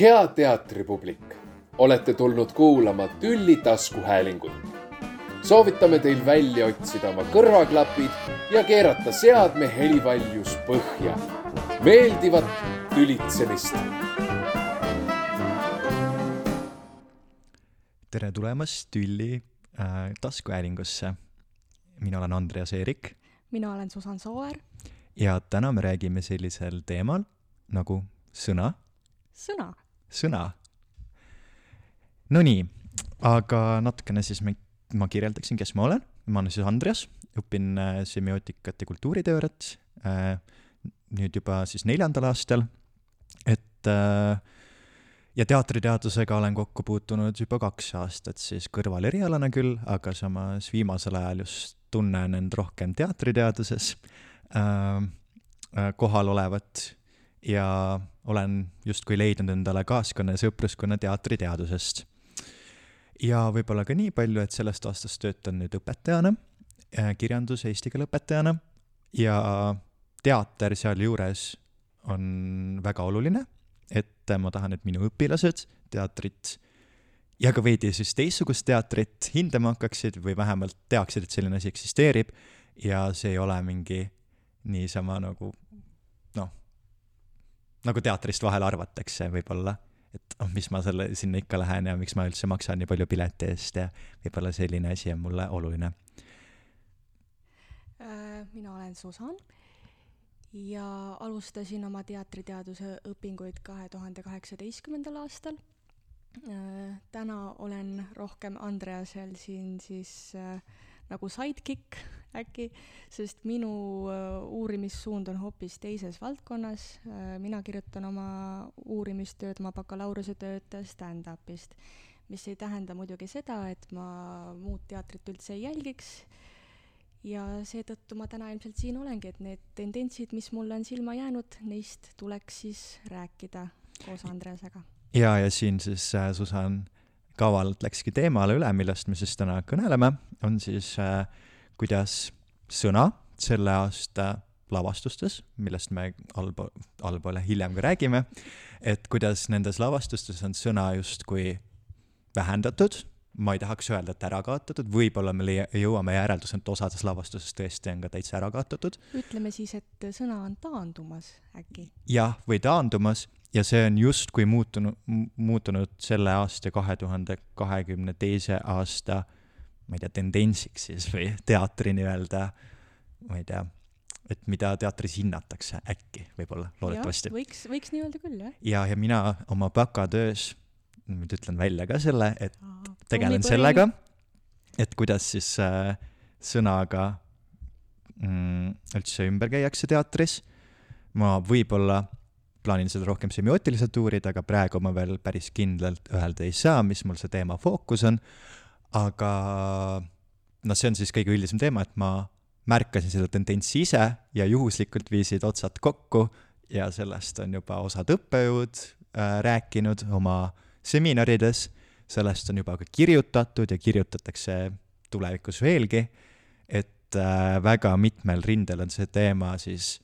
hea teatripublik, olete tulnud kuulama Tülli taskuhäälingut. soovitame teil välja otsida oma kõrvaklapid ja keerata seadme helivaljus põhja. meeldivat tülitsemist. tere tulemast Tülli äh, taskuhäälingusse. mina olen Andreas Eerik mina olen Susan Sooäär. ja täna me räägime sellisel teemal nagu sõna. sõna. Sõna. Nonii, aga natukene siis me, ma kirjeldaksin, kes ma olen. ma olen siis Andreas, õpin äh, semiootikat ja kultuuriteooriat äh, nüüd juba siis neljandal aastal, et äh, ja teatriteadusega olen kokku puutunud juba kaks aastat siis kõrvalerialana küll, aga samas viimasel ajal just tunnen end rohkem teatriteaduses kohal olevat ja olen justkui leidnud endale kaaskonna ja sõpruskonna teatriteadusest. ja võib-olla ka nii palju, et sellest aastast töötan nüüd õpetajana äh,, kirjandus- eesti keele õpetajana ja teater sealjuures on väga oluline et ma tahan, et minu õpilased teatrit ja ka veidi siis teistsugust teatrit hindama hakkaksid või vähemalt teaksid, et selline asi eksisteerib ja see ei ole mingi niisama nagu nagu teatrist vahel arvatakse võib-olla, et oh, mis ma selle, sinna ikka lähen ja miks ma üldse maksan nii palju pileti eest ja võib-olla selline asi on mulle oluline. Äh, mina olen Susan ja alustasin oma teatriteaduse õpinguid kahe tuhande kaheksateistkümnendal aastal. Äh, täna olen rohkem Andreasel siin siis äh, nagu sidekick äkki, sest minu äh, uurimissuund on hoopis teises valdkonnas. mina kirjutan oma uurimistööd, oma bakalaureusetööd stand-up'ist, mis ei tähenda muidugi seda, et ma muud teatrit üldse ei jälgiks ja seetõttu ma täna ilmselt siin olengi, et need tendentsid, mis mulle on silma jäänud, neist tuleks siis rääkida koos Andreasega. ja, ja siin siis äh, Susan kavalt läkski teemale üle, millest me siis täna kõneleme, on siis äh, kuidas sõna selle aasta lavastustes, millest me allpool, allpool hiljem ka räägime, et kuidas nendes lavastustes on sõna justkui vähendatud ma ei tahaks öelda, et ära kaotatud, võib-olla me jõuame järelduseni, et osades lavastuses tõesti on ka täitsa ära kaotatud. ütleme siis, et sõna on taandumas äkki? jah, või taandumas ja see on justkui muutunud, muutunud selle aasta, kahe tuhande kahekümne teise aasta, ma ei tea, tendentsiks siis või teatri nii-öelda, ma ei tea, et mida teatris hinnatakse, äkki võib-olla, loodetavasti. võiks, võiks nii öelda küll, jah. ja, ja mina oma bakatöös nüüd ütlen välja ka selle, et tegelen sellega, et kuidas siis äh, sõnaga mm, üldse ümber käiakse teatris. ma võib-olla plaanin seda rohkem semiootiliselt uurida, aga praegu ma veel päris kindlalt öelda ei saa, mis mul see teema fookus on. Aga noh, see on siis kõige üldisem teema, et ma märkasin seda tendentsi ise ja juhuslikult viisid otsad kokku ja sellest on juba osad õppejõud äh, rääkinud oma seminarides, sellest on juba ka kirjutatud ja kirjutatakse tulevikus veelgi, et äh, väga mitmel rindel on see teema siis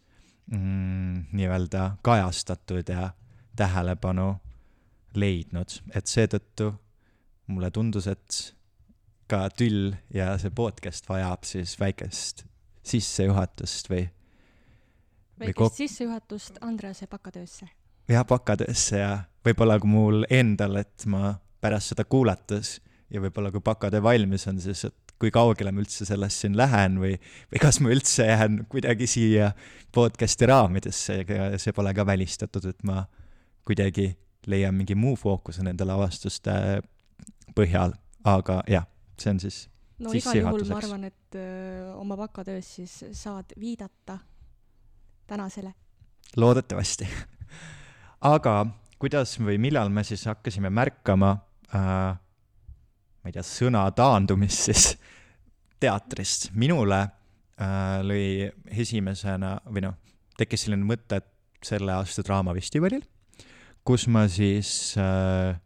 mm, nii-öelda kajastatud ja tähelepanu leidnud, et seetõttu mulle tundus, et ka Tüll ja see podcast vajab siis väikest sissejuhatust või väikest kok... sissejuhatust Andrease bakatöösse jah, bakatöösse ja võib-olla kui mul endal, et ma pärast seda kuulates ja võib-olla kui bakatöö valmis on, siis et kui kaugele ma üldse sellest siin lähen või, või kas ma üldse jään kuidagi siia podcast'i raamidesse, ega see pole ka välistatud, et ma kuidagi leian mingi muu fookuse nende lavastuste põhjal, aga jah, see on siis no igal juhul ma arvan, et öö, oma bakatöös siis saad viidata tänasele. loodetavasti aga kuidas või millal me siis hakkasime märkama äh, ma ei tea, sõna taandumist siis teatrist. minule äh, lõi esimesena või noh, tekkis selline mõte selle aasta Draamafestivalil, kus ma siis äh,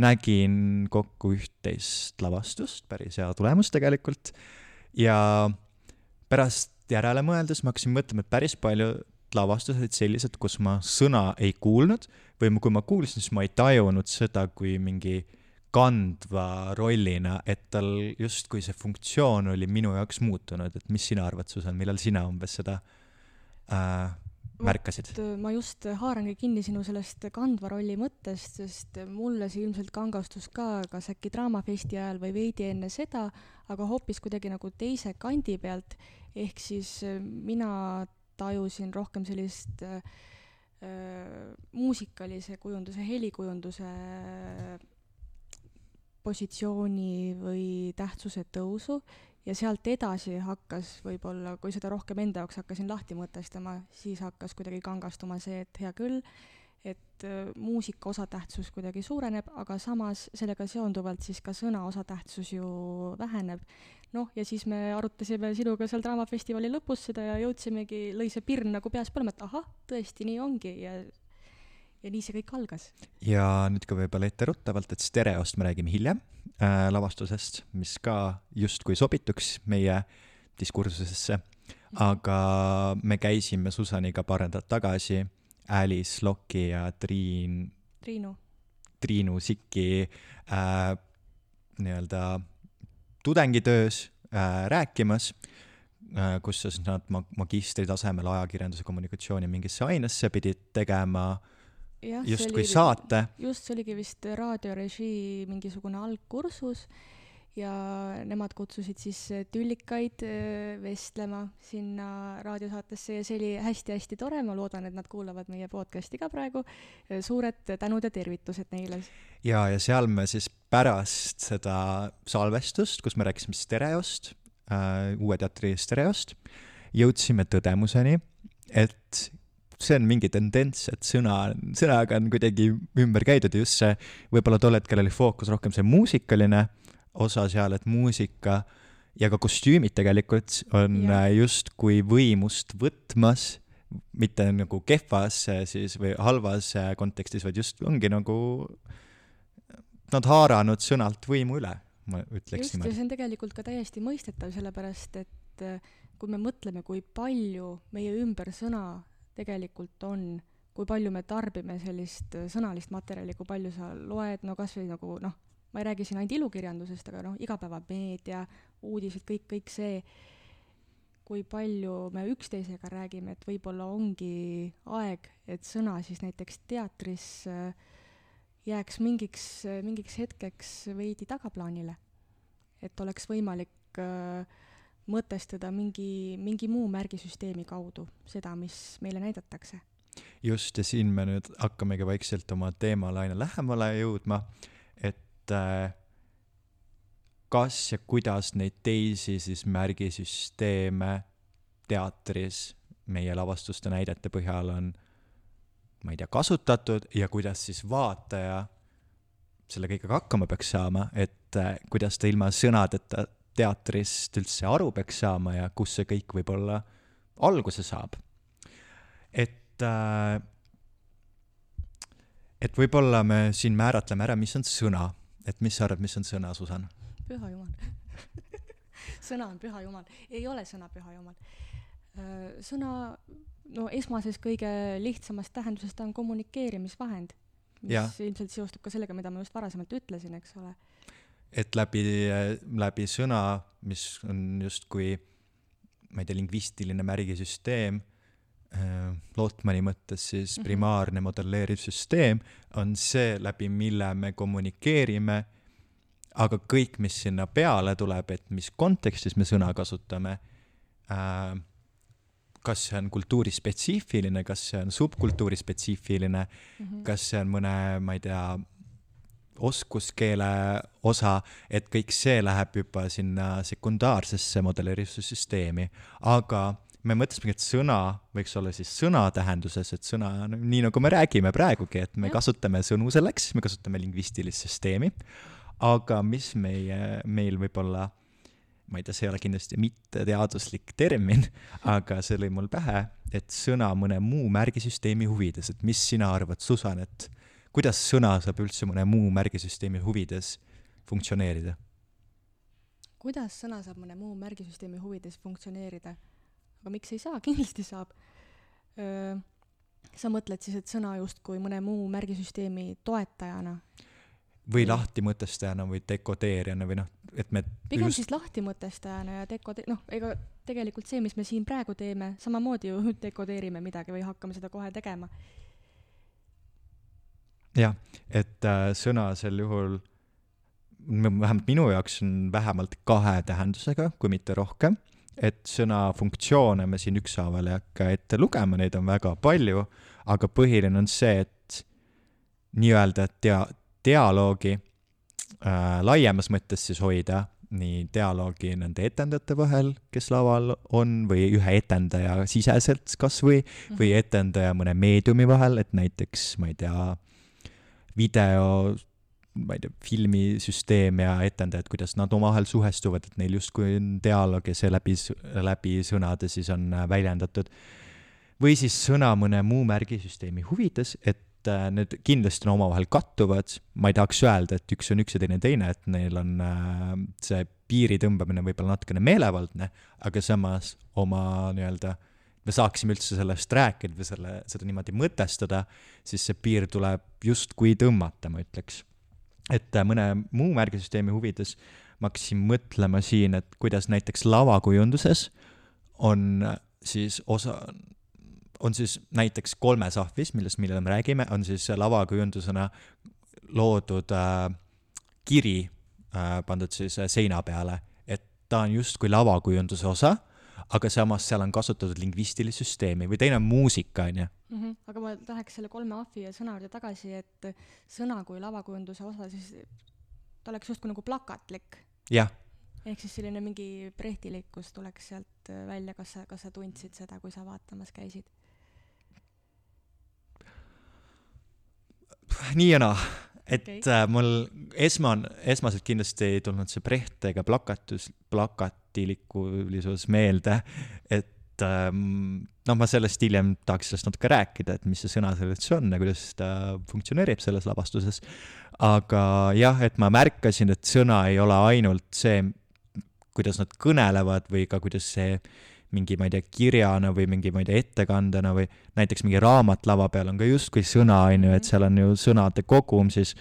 nägin kokku üht-teist lavastust, päris hea tulemus tegelikult, ja pärast järele mõeldes ma hakkasin mõtlema, et päris palju lavastused sellised, kus ma sõna ei kuulnud või kui ma kuulsin, siis ma ei tajunud seda kui mingi kandva rollina, et tal justkui see funktsioon oli minu jaoks muutunud, et mis sina arvad, Susan, millal sina umbes seda äh, märkasid? ma just haarangi kinni sinu sellest kandva rolli mõttest, sest mulle see ilmselt kangastus ka kas äkki Draamafesti ajal või veidi enne seda, aga hoopis kuidagi nagu teise kandi pealt, ehk siis mina tajusin rohkem sellist äh, äh, muusikalise kujunduse, helikujunduse positsiooni või tähtsuse tõusu ja sealt edasi hakkas võib-olla, kui seda rohkem enda jaoks hakkasin lahti mõtestama, siis hakkas kuidagi kangastuma see, et hea küll, et äh, muusika osatähtsus kuidagi suureneb, aga samas sellega seonduvalt siis ka sõna osatähtsus ju väheneb. Noh, ja siis me arutasime sinuga seal Draamafestivali lõpus seda ja jõudsimegi, lõi see pirn nagu peas põlema, et ahah, tõesti nii ongi ja ja nii see kõik algas. ja nüüd ka võib-olla etteruttavalt, et stereost me räägime hiljem äh, lavastusest, mis ka justkui sobituks meie diskursusesse, aga me käisime Susaniga paar nädalat tagasi Alice Lokki ja Triin Triinu. Triinu Sikki äh, nii-öelda tudengitöös äh, rääkimas äh,, kus siis nad ma-, magistri tasemel ajakirjanduse kommunikatsiooni mingisse ainesse pidid tegema justkui saate. just, see oligi vist raadiorežii mingisugune algkursus ja nemad kutsusid siis tüllikaid äh, vestlema sinna raadiosaatesse ja see oli hästi-hästi tore, ma loodan, et nad kuulavad meie podcast'i ka praegu. suured tänud ja tervitused neile. ja, ja seal me siis pärast seda salvestust, kus me rääkisime stereost äh,, Uue Teatri stereost, jõudsime tõdemuseni, et see on mingi tendents, et sõna, sõnaga on kuidagi ümber käidud ja just see, võib-olla tol hetkel oli fookus rohkem see muusikaline osa seal, et muusika ja ka kostüümid tegelikult on. Äh, justkui võimust võtmas, mitte nagu kehvas siis või halvas äh, kontekstis, vaid just ongi nagu nad haaranud sõnalt võimu üle, ma ütleks just, niimoodi. see on tegelikult ka täiesti mõistetav, sellepärast et äh, kui me mõtleme, kui palju meie ümber sõna tegelikult on, kui palju me tarbime sellist sõnalist materjali, kui palju sa loed, no kas või nagu noh, ma ei räägi siin ainult ilukirjandusest, aga noh, igapäevameedia, uudised, kõik, kõik see, kui palju me üksteisega räägime, et võib-olla ongi aeg, et sõna siis näiteks teatris äh, jääks mingiks, mingiks hetkeks veidi tagaplaanile. et oleks võimalik äh, mõtestada mingi, mingi muu märgisüsteemi kaudu seda, mis meile näidatakse. just, ja siin me nüüd hakkamegi vaikselt oma teemale aina lähemale jõudma et äh, kas ja kuidas neid teisi siis märgisüsteeme teatris meie lavastuste näidete põhjal on, ma ei tea, kasutatud ja kuidas siis vaataja selle kõigega hakkama peaks saama, et äh, kuidas ta ilma sõnadeta teatrist üldse aru peaks saama ja kus see kõik võib-olla alguse saab. et äh, et võib-olla me siin määratleme ära, mis on sõna et mis sa arvad, mis on sõna, Susan? püha jumal sõna on püha jumal, ei ole sõna püha jumal. Äh, sõna, no esmases kõige lihtsamast tähendusest ta on kommunikeerimisvahend, mis ja. ilmselt seostub ka sellega, mida ma just varasemalt ütlesin, eks ole. Et läbi, läbi sõna, mis on justkui, ma ei tea, lingvistiline märgisüsteem Äh, Lotmani mõttes siis mhm. primaarne modelleeriv süsteem on see, läbi mille me kommunikeerime, aga kõik, mis sinna peale tuleb, et mis kontekstis me sõna kasutame äh,, kas see on kultuurispetsiifiline, kas see on subkultuuri spetsiifiline mm, -hmm. kas see on mõne, ma ei tea, oskuskeele osa, et kõik see läheb juba sinna sekundaarsesse modelleerisussüsteemi, aga me mõtlesimegi, et sõna võiks olla siis sõna tähenduses, et sõna, nii nagu me räägime praegugi, et me ja. kasutame sõnu selleks, me kasutame lingvistilist süsteemi, aga mis meie, meil võib-olla, ma ei tea, see ei ole kindlasti mitteteaduslik termin, aga see lõi mul pähe, et sõna mõne muu märgisüsteemi huvides, et mis sina arvad, Susan, et kuidas sõna saab üldse mõne muu märgisüsteemi huvides funktsioneerida? kuidas sõna saab mõne muu märgisüsteemi huvides funktsioneerida? aga miks ei saa, kindlasti saab. sa mõtled siis, et sõna justkui mõne muu märgisüsteemi toetajana? või lahtimõtestajana või dekodeerijana või noh, et me pigem just... siis lahtimõtestajana ja dekode-, noh, ega tegelikult see, mis me siin praegu teeme, samamoodi ju dekodeerime midagi või hakkame seda kohe tegema. Jah, et äh, sõna sel juhul vähemalt minu jaoks on vähemalt kahe tähendusega, kui mitte rohkem, et sõna funktsioone me siin ükshaaval ei hakka ette lugema, neid on väga palju, aga põhiline on see, et nii-öelda dia-, dialoogi äh, laiemas mõttes siis hoida, nii dialoogi nende etendajate vahel, kes laval on, või ühe etendaja siseselt kas või, või mhm. etendaja mõne meediumi vahel, et näiteks, ma ei tea, video ma ei tea, filmisüsteem ja etendajad, kuidas nad omavahel suhestuvad, et neil justkui on dialoog ja see läbi, läbi sõnade siis on äh, väljendatud. või siis sõna mõne muu märgisüsteemi huvides, et äh, need kindlasti on omavahel kattuvad, ma ei tahaks öelda, et üks on üks ja teine teine, et neil on äh, see piiri tõmbamine võib-olla natukene meelevaldne, aga samas oma nii-öelda me saaksime üldse sellest rääkida või selle, seda niimoodi mõtestada, siis see piir tuleb justkui tõmmata, ma ütleks. Et äh, mõne muu märgisüsteemi huvides ma hakkasin mõtlema siin, et kuidas näiteks lavakujunduses on äh, siis osa, on siis näiteks kolmes ahvis, millest, millele me räägime, on siis lavakujundusena loodud äh, kiri äh, pandud siis äh, seina peale, et ta on justkui lavakujunduse osa aga samas seal on kasutatud lingvistilist süsteemi või teine on muusika, on ju. Mhm. aga ma tahaks selle kolme ahvi ja sõna juurde tagasi, et sõna kui lavakujunduse osa, siis ta oleks justkui nagu plakatlik. jah. ehk siis selline mingi prehtilikkus tuleks sealt välja, kas sa, kas sa tundsid seda, kui sa vaatamas käisid? nii ja naa et okay. äh, mul esman-, esmaselt kindlasti ei tulnud see Brecht ega plakatus, plakatilikkulisus meelde, et ähm, noh, ma sellest hiljem tahaks sellest natuke rääkida, et mis see sõna selleks on ja kuidas ta funktsioneerib selles lavastuses. aga jah, et ma märkasin, et sõna ei ole ainult see, kuidas nad kõnelevad või ka kuidas see mingi, ma ei tea, kirjana või mingi, ma ei tea, ettekandena või näiteks mingi raamat lava peal on ka justkui sõna, on ju, et seal on ju sõnade kogum siis,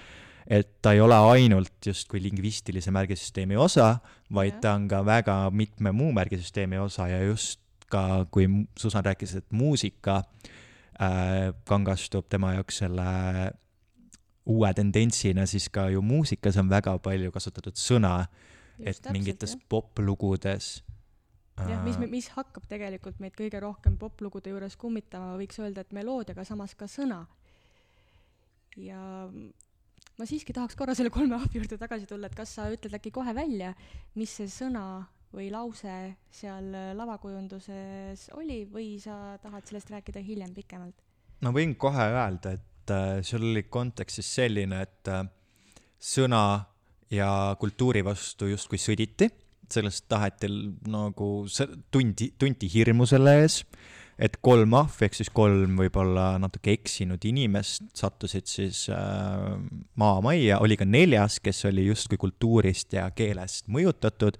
et ta ei ole ainult justkui lingvistilise märgisüsteemi osa, vaid ta on ka väga mitme muu märgisüsteemi osa ja just ka, kui Susan rääkis, et muusika äh, kangastub tema jaoks selle uue tendentsina, siis ka ju muusikas on väga palju kasutatud sõna, et mingites poplugudes jah, mis, mis hakkab tegelikult meid kõige rohkem poplugude juures kummitama, võiks öelda, et meloodia, aga samas ka sõna. ja ma siiski tahaks korra selle kolme ahvi juurde tagasi tulla, et kas sa ütled äkki kohe välja, mis see sõna või lause seal lavakujunduses oli või sa tahad sellest rääkida hiljem pikemalt? no võin kohe öelda, et äh, seal oli kontekst siis selline, et äh, sõna ja kultuuri vastu justkui sõditi sellest taheti nagu, tundi, tunti hirmu selle ees, et kolm ahvi ehk siis kolm võib-olla natuke eksinud inimest sattusid siis äh, maamajja, oli ka neljas, kes oli justkui kultuurist ja keelest mõjutatud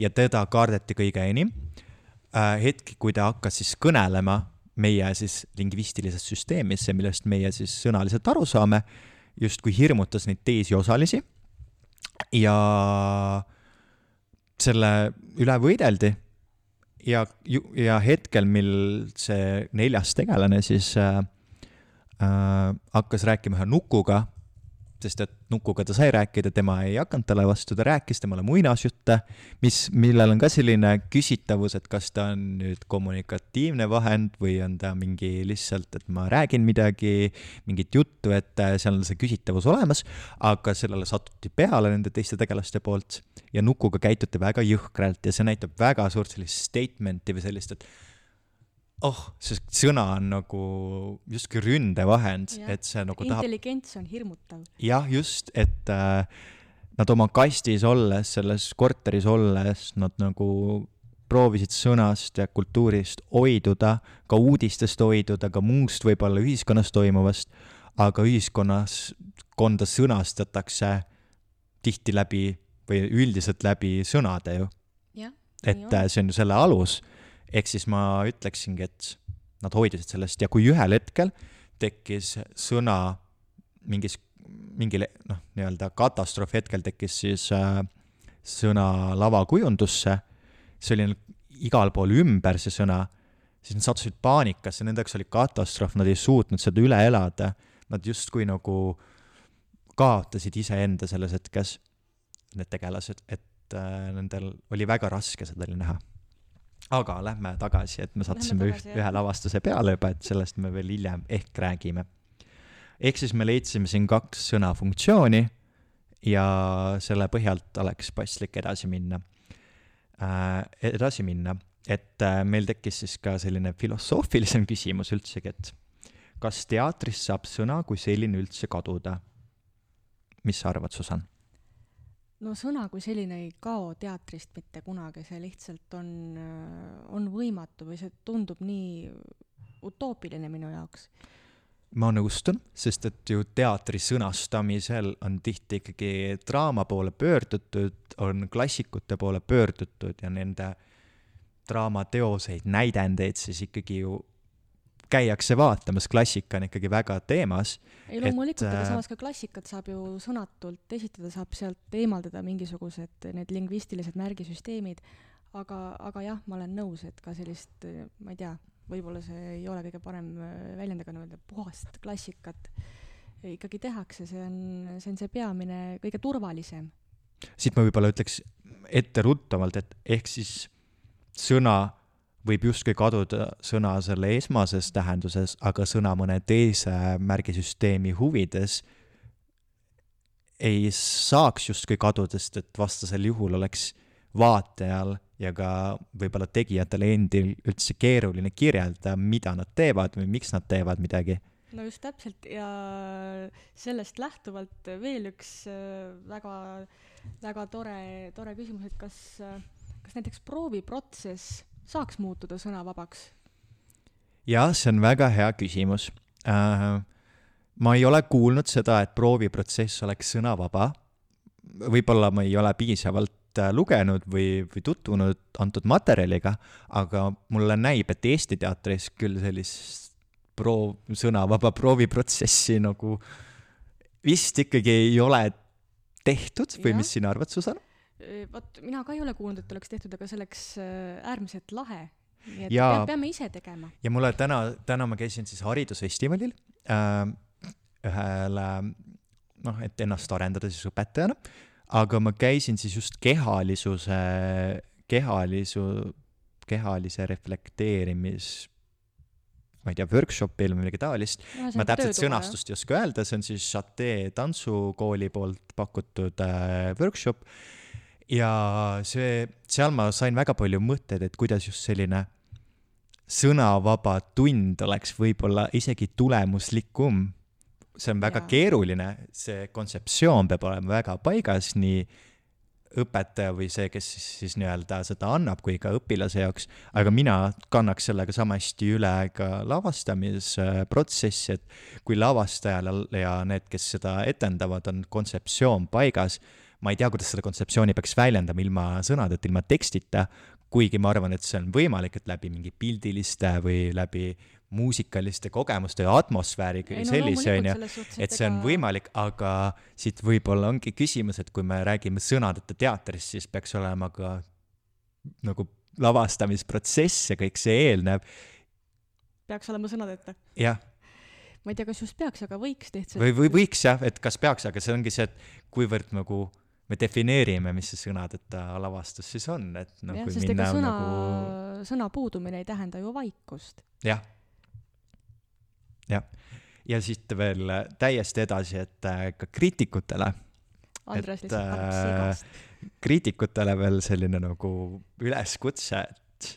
ja teda kardeti kõige enim äh,. hetk, kui ta hakkas siis kõnelema meie siis lingvistilises süsteemis, see, millest meie siis sõnaliselt aru saame, justkui hirmutas neid teisi osalisi ja äh, selle üle võideldi. Ja, ja hetkel, mil see neljas tegelane siis äh, äh, hakkas rääkima ühe nukuga sest et Nukuga ta sai rääkida, tema ei hakanud talle vastu, ta rääkis temale muinasjutte, mis, millel on ka selline küsitavus, et kas ta on nüüd kommunikatiivne vahend või on ta mingi lihtsalt, et ma räägin midagi, mingit juttu, et äh, seal on see küsitavus olemas, aga sellele satuti peale nende teiste tegelaste poolt ja Nukuga käituti väga jõhkralt ja see näitab väga suurt sellist statement'i või sellist, et oh, see sõna on nagu justkui ründevahend, et see nagu tahab. intelligents on hirmutav. jah, just, et äh, nad oma kastis olles, selles korteris olles, nad nagu proovisid sõnast ja kultuurist hoiduda, ka uudistest hoiduda, ka muust võib-olla ühiskonnas toimuvast, aga ühiskonnas, konda sõnastatakse tihti läbi või üldiselt läbi sõnade ju. et on. Äh, see on ju selle alus ehk siis ma ütleksingi, et nad hoidusid sellest ja kui ühel hetkel tekkis sõna mingis, mingil noh, nii-öelda katastroofi hetkel tekkis siis äh, sõna lavakujundusse, see oli igal pool ümber, see sõna, siis nad sattusid paanikasse, nende jaoks oli katastroof, nad ei suutnud seda üle elada, nad justkui nagu kaotasid iseenda selles hetkes, need tegelased, et äh, nendel oli väga raske seda näha aga lähme tagasi, et me sattusime üht, ühe lavastuse peale juba, et sellest me veel hiljem ehk räägime. ehk siis me leidsime siin kaks sõna funktsiooni ja selle põhjalt oleks paslik edasi minna äh,, edasi minna, et äh, meil tekkis siis ka selline filosoofilisem küsimus üldsegi, et kas teatrist saab sõna kui selline üldse kaduda? mis sa arvad, Susann? No sõna kui selline ei kao teatrist mitte kunagi, see lihtsalt on, on võimatu või see tundub nii utoopiline minu jaoks. ma nõustun, sest et ju teatri sõnastamisel on tihti ikkagi draama poole pöördutud, on klassikute poole pöördutud ja nende draamateoseid, näidendeid siis ikkagi ju käiakse vaatamas, klassika on ikkagi väga teemas. ei loomulikult, aga äh, samas ka klassikat saab ju sõnatult esitada, saab sealt eemaldada mingisugused need lingvistilised märgisüsteemid, aga, aga jah, ma olen nõus, et ka sellist, ma ei tea, võib-olla see ei ole kõige parem väljend, aga nii-öelda puhast klassikat ikkagi tehakse, see on, see on see peamine, kõige turvalisem. siit ma võib-olla ütleks etteruttavalt, et ehk siis sõna võib justkui kaduda sõna selle esmases tähenduses, aga sõna mõne teise märgisüsteemi huvides ei saaks justkui kaduda, sest et vastasel juhul oleks vaatajal ja ka võib-olla tegijatel endil üldse keeruline kirjeldada, mida nad teevad või miks nad teevad midagi. no just täpselt ja sellest lähtuvalt veel üks äh, väga, väga tore, tore küsimus, et kas, kas näiteks prooviprotsess saaks muutuda sõnavabaks? jah, see on väga hea küsimus äh,. ma ei ole kuulnud seda, et prooviprotsess oleks sõnavaba. võib-olla ma ei ole piisavalt äh, lugenud või, või tutvunud antud materjaliga, aga mulle näib, et Eesti teatris küll sellist proov, sõnavaba prooviprotsessi nagu vist ikkagi ei ole tehtud või ja. mis sina arvad, Susanna? Vot mina ka ei ole kuulnud, et oleks tehtud, aga see oleks äärmiselt lahe. nii et ja, peame ise tegema. ja mulle täna, täna ma käisin siis haridusfestivalil äh, ühele noh, et ennast arendada siis õpetajana, aga ma käisin siis just kehalisuse, kehalisu, kehalise reflekteerimis ma ei tea, workshopil või midagi taolist ma täpselt sõnastust ei oska öelda, see on siis Chate tantsukooli poolt pakutud äh, workshop ja see, seal ma sain väga palju mõtteid, et kuidas just selline sõnavaba tund oleks võib-olla isegi tulemuslikum. see on väga ja. keeruline, see kontseptsioon peab olema väga paigas nii õpetaja või see, kes siis, siis nii-öelda seda annab, kui ka õpilase jaoks, aga mina kannaks sellega sama hästi üle ka lavastamisprotsessi, et kui lavastajal ja need, kes seda etendavad, on kontseptsioon paigas ma ei tea, kuidas seda kontseptsiooni peaks väljendama ilma sõnadeta, ilma tekstita, kuigi ma arvan, et see on võimalik, et läbi mingi pildiliste või läbi muusikaliste kogemuste ja atmosfääriga ja no, sellise, on ju, et see on võimalik, aga siit võib-olla ongi küsimus, et kui me räägime sõnadeta teatrist, siis peaks olema ka nagu lavastamisprotsess ja kõik see eelnev. peaks olema sõnadeta? jah ma ei tea, kas just peaks, aga võiks lihtsalt. või, või võiks jah, et kas peaks, aga see ongi see, et kuivõrd nagu me defineerime, mis see sõnadeta lavastus siis on, et noh, kui minna sõna nagu..., sõna puudumine ei tähenda ju vaikust. jah, jah. ja siit veel täiesti edasi, et äh, ka kriitikutele. Andres lihtsalt harks sigast. Äh, kriitikutele veel selline nagu üleskutse, et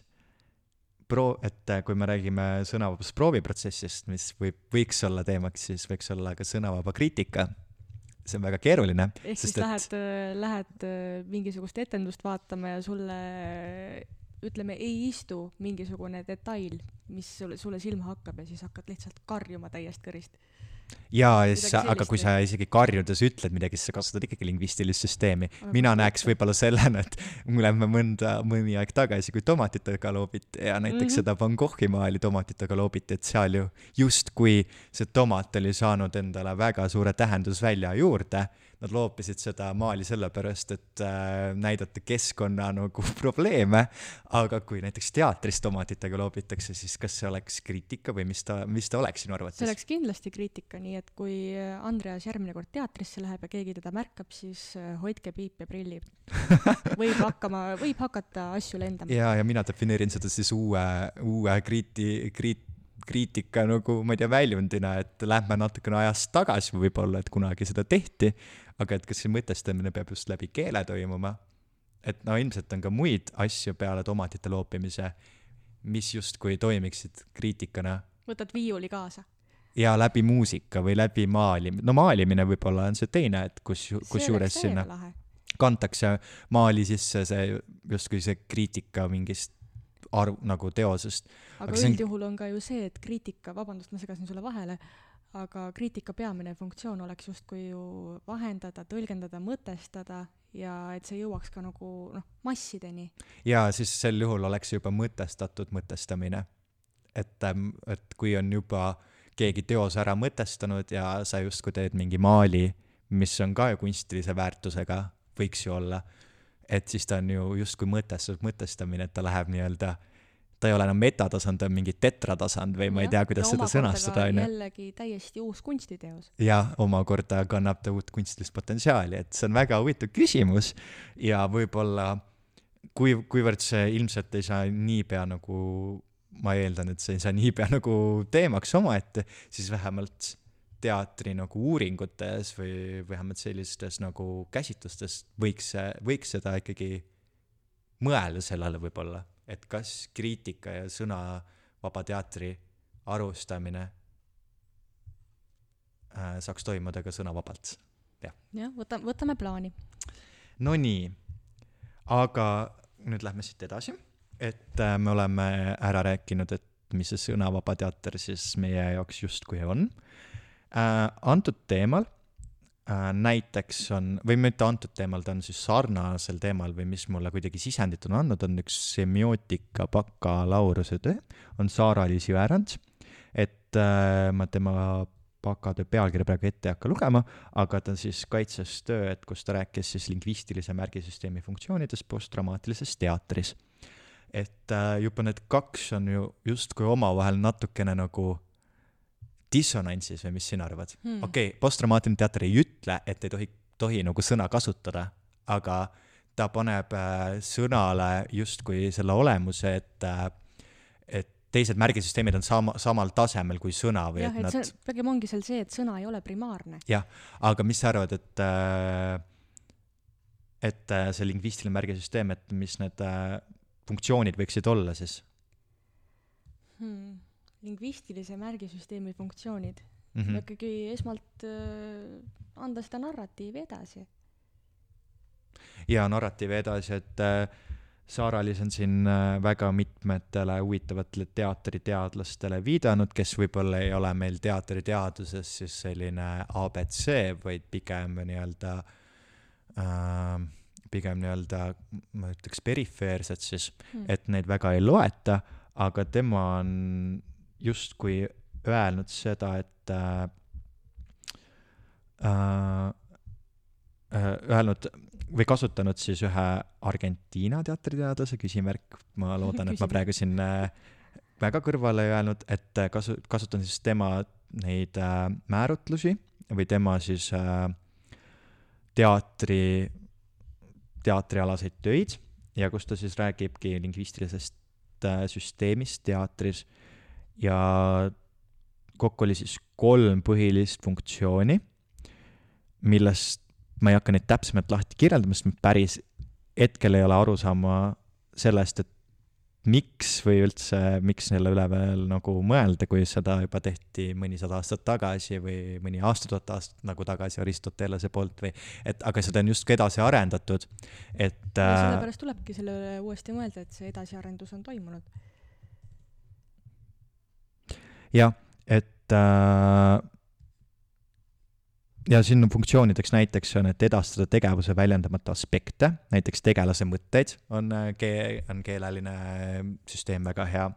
pro-, et äh, kui me räägime sõnavabast prooviprotsessist, mis võib, võiks olla teemaks, siis võiks olla ka sõnavaba kriitika see on väga keeruline. ehk siis et... lähed, äh, lähed äh, mingisugust etendust vaatama ja sulle ütleme, ei istu mingisugune detail, mis sulle, sulle silma hakkab ja siis hakkad lihtsalt karjuma täiest kõrist. Jaa, ja siis aga kui sa isegi karjudes ütled midagi, siis sa kasutad ikkagi lingvistilist süsteemi. Mina näeks võib-olla sellena, et me oleme mõnda, mõni aeg tagasi, kui tomatitega loobiti ja näiteks mm. -hmm. seda Van Goghi maali tomatitega loobiti, et seal ju justkui see tomat oli saanud endale väga suure tähendusvälja juurde. Nad loopisid seda maali sellepärast, et äh, näidata keskkonna nagu probleeme, aga kui näiteks teatris tomatitega loobitakse, siis kas see oleks kriitika või mis ta, mis ta oleks sinu arvates? see oleks kindlasti kriitika, nii et kui Andreas järgmine kord teatrisse läheb ja keegi teda märkab, siis äh, hoidke piip ja prillid. võib hakkama, võib hakata asju lendama. ja, ja mina defineerin seda siis uue, uue kriiti-, kriit-, kriitika nagu, ma ei tea, väljundina, et lähme natukene ajas tagasi võib-olla, et kunagi seda tehti, aga et kas see mõtestamine peab just läbi keele toimuma. et no ilmselt on ka muid asju peale tomatite loopimise, mis justkui toimiksid kriitikana võtad viiuli kaasa. ja läbi muusika või läbi maalim-, no maalimine võib-olla on see teine, et kus, kusjuures sinna kantakse maali sisse see justkui see kriitika mingist arv, nagu teosest. aga, Aga see on- üldjuhul on ka ju see, et kriitika, vabandust, ma segasin sulle vahele, aga kriitika peamine funktsioon oleks justkui ju vahendada, tõlgendada, mõtestada ja et see jõuaks ka nagu noh, massideni. ja siis sel juhul oleks juba mõtestatud mõtestamine. et, et kui on juba keegi teose ära mõtestanud ja sa justkui teed mingi maali, mis on ka ju kunstilise väärtusega, võiks ju olla, et siis ta on ju justkui mõtestatud mõtestamine, et ta läheb nii-öelda, ta ei ole enam metatasand, ta on mingi tetratasand või ma ei tea, kuidas seda sõnastada, on ju. jällegi täiesti uus kunstiteos. ja omakorda kannab ta uut kunstilist potentsiaali, et see on väga huvitav küsimus ja võib-olla kui, kuivõrd see ilmselt ei saa niipea nagu, ma eeldan, et see ei saa niipea nagu teemaks omaette, siis vähemalt teatri nagu uuringutes või vähemalt sellistes nagu käsitlustes võiks võiks seda ikkagi mõelda sellele võib-olla, et kas kriitika ja sõnavaba teatri arustamine äh, saaks toimuda ka sõnavabalt. jah, võta, võtame plaani. Nonii, aga nüüd lähme siit edasi, et äh, me oleme ära rääkinud, et mis see sõnavaba teater siis meie jaoks justkui on äh,. antud teemal näiteks on, või mitte antud teemal, ta on siis sarnasel teemal või mis mulle kuidagi sisendit on andnud, on üks semiootika bakalaureuse töö, on Saara-Liis Jõerand, et äh, ma tema bakatöö pealkirja praegu ette ei hakka lugema, aga ta siis kaitses töö, et kus ta rääkis siis lingvistilise märgisüsteemi funktsioonidest posttraumaatilises teatris. et äh, juba need kaks on ju justkui omavahel natukene nagu dissonantsis või mis sina arvad Hmm. okei okay,, posttraumaatiline teater ei ütle, et ei tohi, tohi nagu sõna kasutada, aga ta paneb äh, sõnale justkui selle olemuse, et äh, et teised märgisüsteemid on sama, samal tasemel kui sõna või jah, et et nad pigem ongi seal see, et sõna ei ole primaarne. jah, aga mis sa arvad, et äh, et äh, see lingvistiline märgisüsteem, et mis need äh, funktsioonid võiksid olla siis hmm. Lingvistilise märgisüsteemi funktsioonid mm? mm., -hmm. ikkagi esmalt äh, anda seda narratiivi edasi. ja narratiivi edasi, et äh, Saara-Liis on siin äh, väga mitmetele huvitavatele teatriteadlastele viidanud, kes võib-olla ei ole meil teatriteaduses siis selline abc, vaid pigem nii-öelda äh, pigem nii-öelda, ma ütleks perifeersed siis Hmm. et neid väga ei loeta, aga tema on justkui öelnud seda, et äh, äh, äh, öelnud või kasutanud siis ühe Argentiina teatriteadlase küsimärk, ma loodan, et ma praegu siin äh, väga kõrvale ei öelnud, et äh, kasu-, kasutan siis tema neid äh, määrutlusi või tema siis äh, teatri, teatrialaseid töid ja kus ta siis räägibki lingvistilisest äh, süsteemist teatris ja kokku oli siis kolm põhilist funktsiooni, millest ma ei hakka neid täpsemalt lahti kirjeldama, sest ma päris hetkel ei ole aru saama sellest, et miks või üldse, miks selle üle veel nagu mõelda, kui seda juba tehti mõnisada aastat tagasi või mõni aastatuhat aastat nagu tagasi Aristotelese poolt või et aga seda on justkui edasi arendatud, et äh, sellepärast tulebki selle üle uuesti mõelda, et see edasiarendus on toimunud. Jah, et äh, ja siin on funktsioonideks näiteks on, et edastada tegevuse väljendamata aspekte, näiteks tegelase mõtteid on kee-, on keeleline süsteem väga hea.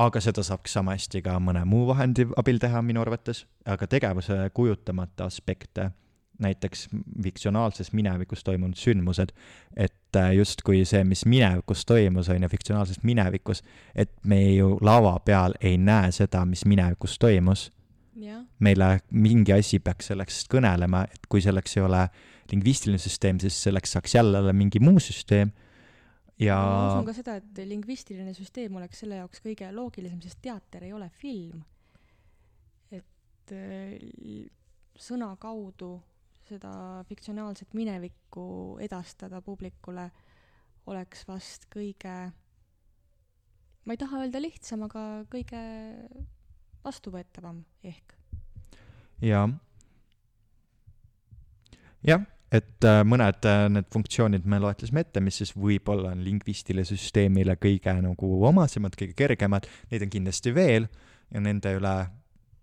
aga seda saaks sama hästi ka mõne muu vahendi abil teha minu arvates, aga tegevuse kujutamata aspekte, näiteks fiktsionaalses minevikus toimunud sündmused, et justkui see, mis minevikus toimus, on ju, fiktsionaalses minevikus, et me ju lava peal ei näe seda, mis minevikus toimus. Meile mingi asi peaks selleks kõnelema, et kui selleks ei ole lingvistiline süsteem, siis selleks saaks jälle olla mingi muu süsteem. Ja ma usun ka seda, et lingvistiline süsteem oleks selle jaoks kõige loogilisem, sest teater ei ole film. et äh, sõna kaudu seda fiktsionaalset minevikku edastada publikule oleks vast kõige, ma ei taha öelda lihtsam, aga kõige vastuvõetavam ehk. jaa. jah, et äh, mõned äh, need funktsioonid me loetlesime ette, mis siis võib-olla on lingvistile süsteemile kõige nagu omasemad, kõige kergemad, neid on kindlasti veel ja nende üle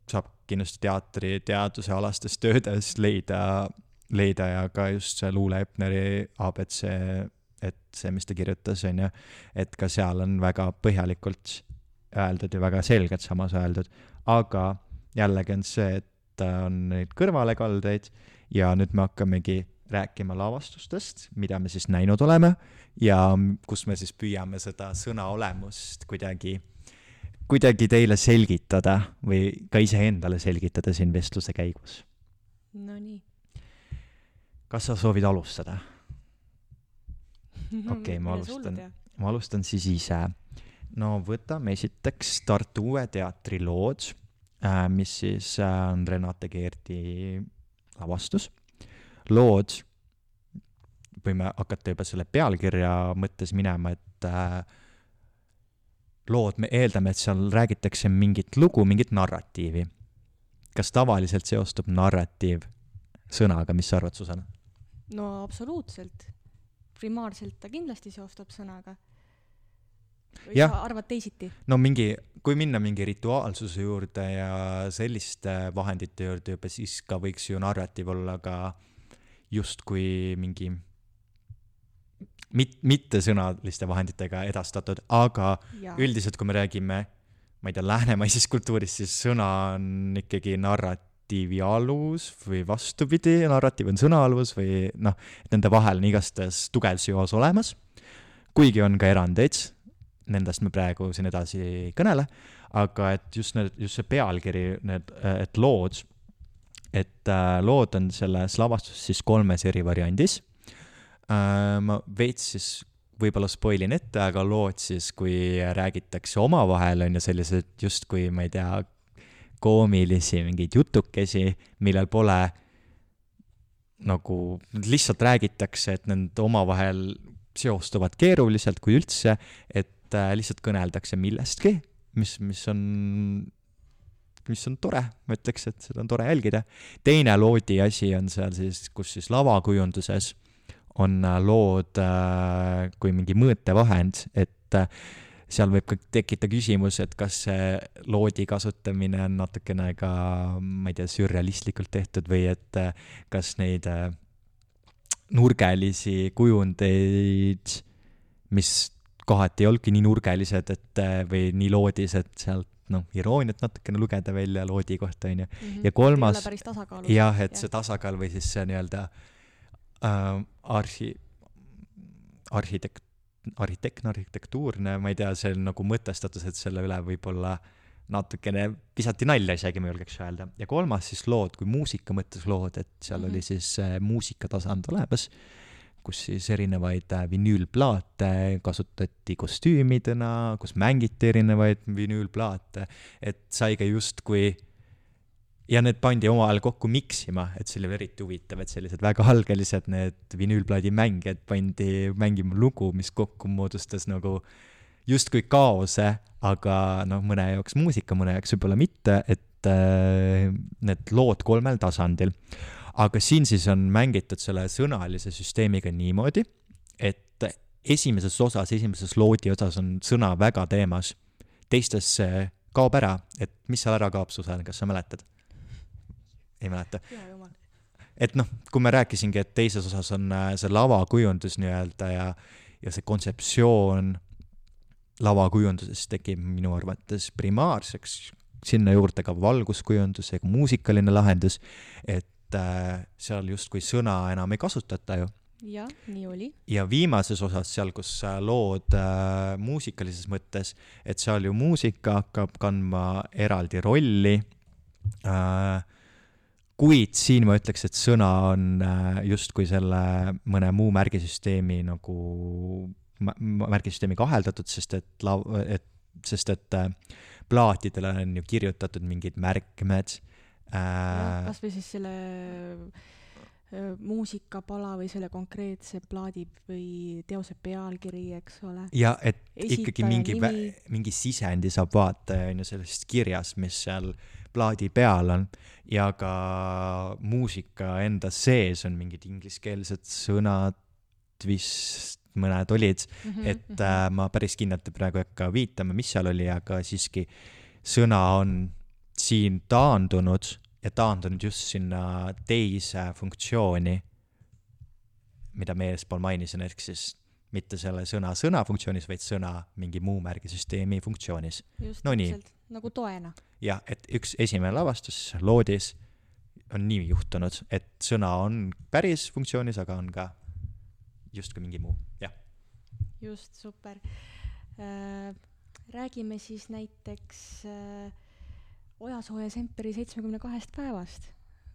saab kindlasti teatri teadusealastes töödes leida, leida ja ka just see Luule Epneri abc, et see, mis ta kirjutas, on ju, et ka seal on väga põhjalikult öeldud ja väga selgelt samas öeldud, aga jällegi on see, et on neid kõrvalekaldeid ja nüüd me hakkamegi rääkima lavastustest, mida me siis näinud oleme ja kus me siis püüame seda sõna olemust kuidagi, kuidagi teile selgitada või ka iseendale selgitada siin vestluse käigus. Nonii. kas sa soovid alustada? okei ma alustan, ma alustan siis ise no võtame esiteks Tartu Uue Teatri lood, äh, mis siis äh, on Renate Keerdi lavastus. lood, võime hakata juba selle pealkirja mõttes minema, et äh, lood, me eeldame, et seal räägitakse mingit lugu, mingit narratiivi. kas tavaliselt seostub narratiiv sõnaga, mis sa arvad, Susanna? no absoluutselt. primaarselt ta kindlasti seostub sõnaga või ja. sa arvad teisiti? no mingi, kui minna mingi rituaalsuse juurde ja selliste vahendite juurde juba, siis ka võiks ju narratiiv olla ka justkui mingi mit-, mittesõnaliste vahenditega edastatud, aga ja. üldiselt, kui me räägime, ma ei tea, läänemaises kultuuris, siis sõna on ikkagi narratiivi alus või vastupidi, narratiiv on sõna alus või noh, nende vahel on igastahes tugev seos olemas, kuigi on ka erandeid nendest me praegu siin edasi ei kõnele, aga et just need, just see pealkiri, need, et lood, et äh, lood on selles lavastuses siis kolmes eri variandis. Ma veits siis võib-olla spoilin ette, aga lood siis, kui räägitakse omavahel, on ju sellised justkui, ma ei tea, koomilisi mingeid jutukesi, millel pole nagu, lihtsalt räägitakse, et need omavahel seostuvad keeruliselt, kui üldse, et äh, lihtsalt kõneldakse millestki, mis, mis on, mis on tore, ma ütleks, et seda on tore jälgida. teine loodi asi on seal siis, kus siis lavakujunduses on äh, lood äh, kui mingi mõõtevahend, et äh, seal võib ka tekkida küsimus, et kas see loodi kasutamine on natukene ka, ma ei tea, sürrealistlikult tehtud või et kas neid nurgelisi kujundeid, mis kohati ei olnudki nii nurgelised, et või nii loodis, et sealt noh, irooniat natukene lugeda välja loodi kohta, on ju. Mhm. ja kolmas, jah, et ja. see tasakaal või siis see nii-öelda äh, arhi-, arhitekt-, arhitektne, arhitektuurne, ma ei tea, see on nagu mõtestatus, et selle üle võib-olla natukene visati nalja isegi, ma julgeks öelda. ja kolmas siis lood kui muusika mõttes lood, et seal mm -hmm. oli siis äh, muusikatasand olemas kus siis erinevaid äh, vinüülplaate kasutati kostüümidena, kus mängiti erinevaid vinüülplaate, et sai ka justkui ja need pandi omavahel kokku miksima, et see oli eriti huvitav, et sellised väga algelised need vinüülplaadi mängijad pandi mängima lugu, mis kokku moodustas nagu justkui kaose, aga noh, mõne jaoks muusika, mõne jaoks võib-olla mitte, et äh, need lood kolmel tasandil aga siin siis on mängitud selle sõnalise süsteemiga niimoodi, et esimeses osas, esimeses loodi osas on sõna väga teemas, teistes kaob ära, et mis seal ära kaob, Susan, kas sa mäletad? Ei mäleta? et noh, kui ma rääkisingi, et teises osas on äh, see lavakujundus nii-öelda ja, ja see kontseptsioon lavakujunduses tekib minu arvates primaarseks, sinna juurde ka valguskujundus ja muusikaline lahendus, et äh, seal justkui sõna enam ei kasutata ju jah, nii oli. ja viimases osas seal, kus lood äh, muusikalises mõttes, et seal ju muusika hakkab kandma eraldi rolli äh,. Kuid siin ma ütleks, et sõna on äh, justkui selle mõne muu märgisüsteemi nagu märgisüsteemi kaheldatud, sest et lav-, et, sest et äh, plaatidele on ju kirjutatud mingid märkmed äh,. kas või siis selle muusikapala või selle konkreetse plaadi või teose pealkiri, eks ole. ja et Esitaja ikkagi mingi, mingi sisendi saab vaataja on ju sellest kirjast, mis seal plaadi peal on ja ka muusika enda sees on mingid ingliskeelsed sõnad vist mõned olid mm, -hmm, et äh, ma päris kindlalt praegu ei hakka viitama, mis seal oli, aga siiski sõna on siin taandunud ja taandunud just sinna teise funktsiooni, mida ma eespool mainisin, ehk siis mitte selle sõna sõna funktsioonis, vaid sõna mingi muu märgisüsteemi funktsioonis. no nii. nagu toena. Jah, et üks esimene lavastus loodis on nii juhtunud, et sõna on päris funktsioonis, aga on ka justkui mingi muu, jah. just, super äh,. räägime siis näiteks äh, Ojasooja Semperi seitsmekümne kahest päevast,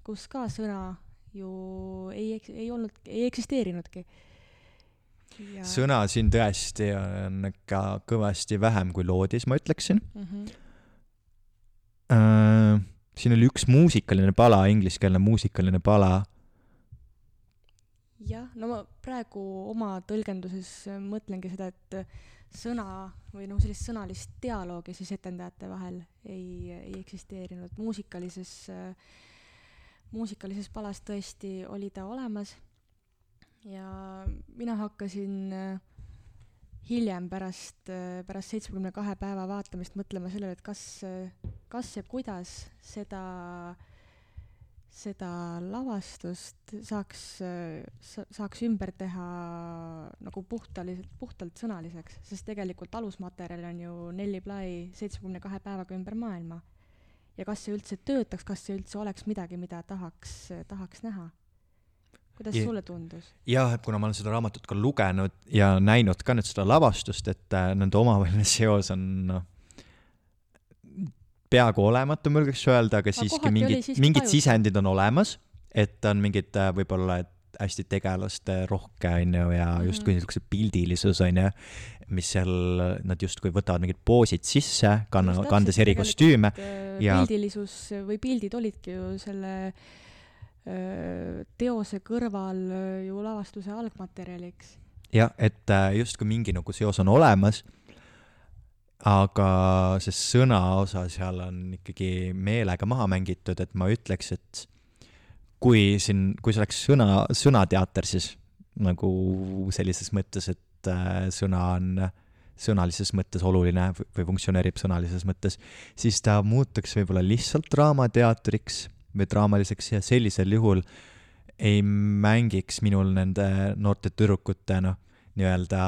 kus ka sõna ju ei, ei olnud, ei eksisteerinudki. Ja... sõna siin tõesti on ikka kõvasti vähem kui loodis, ma ütleksin mm. -hmm. Äh, siin oli üks muusikaline pala, ingliskeelne muusikaline pala. jah, no ma praegu oma tõlgenduses mõtlengi seda, et sõna või noh, sellist sõnalist dialoogi siis etendajate vahel ei, ei eksisteerinud. muusikalises, muusikalises palas tõesti oli ta olemas ja mina hakkasin äh, hiljem pärast, pärast seitsmekümne kahe päeva vaatamist mõtlema sellele, et kas, kas ja kuidas seda seda lavastust saaks, saaks ümber teha nagu puhtaliselt, puhtalt sõnaliseks, sest tegelikult alusmaterjal on ju Nelli Bly seitsmekümne kahe päevaga ümber maailma. ja kas see üldse töötaks, kas see üldse oleks midagi, mida tahaks, tahaks näha? Kuidas ja, sulle tundus? jah, et kuna ma olen seda raamatut ka lugenud ja näinud ka nüüd seda lavastust, et äh, nende omavaheline seos on noh, peaaegu olematu, ma julgeks öelda, aga siiski mingid, mingid tajuta. sisendid on olemas, et on mingid äh, võib-olla, et hästi tegelaste rohke, on ju, ja mhm. justkui niisuguse pildilisus, on ju, mis seal, nad justkui võtavad mingid poosid sisse, kanna, kandes eri kostüüme äh, ja pildilisus või pildid olidki ju selle äh, teose kõrval ju lavastuse algmaterjaliks. jah, et justkui mingi nagu seos on olemas aga see sõna osa seal on ikkagi meelega maha mängitud, et ma ütleks, et kui siin, kui see oleks sõna, sõnateater, siis nagu sellises mõttes, et äh, sõna on sõnalises mõttes oluline või funktsioneerib sõnalises mõttes, siis ta muutuks võib-olla lihtsalt draamateatriks või draamaliseks ja sellisel juhul ei mängiks minul nende noorte tüdrukute noh, nii-öelda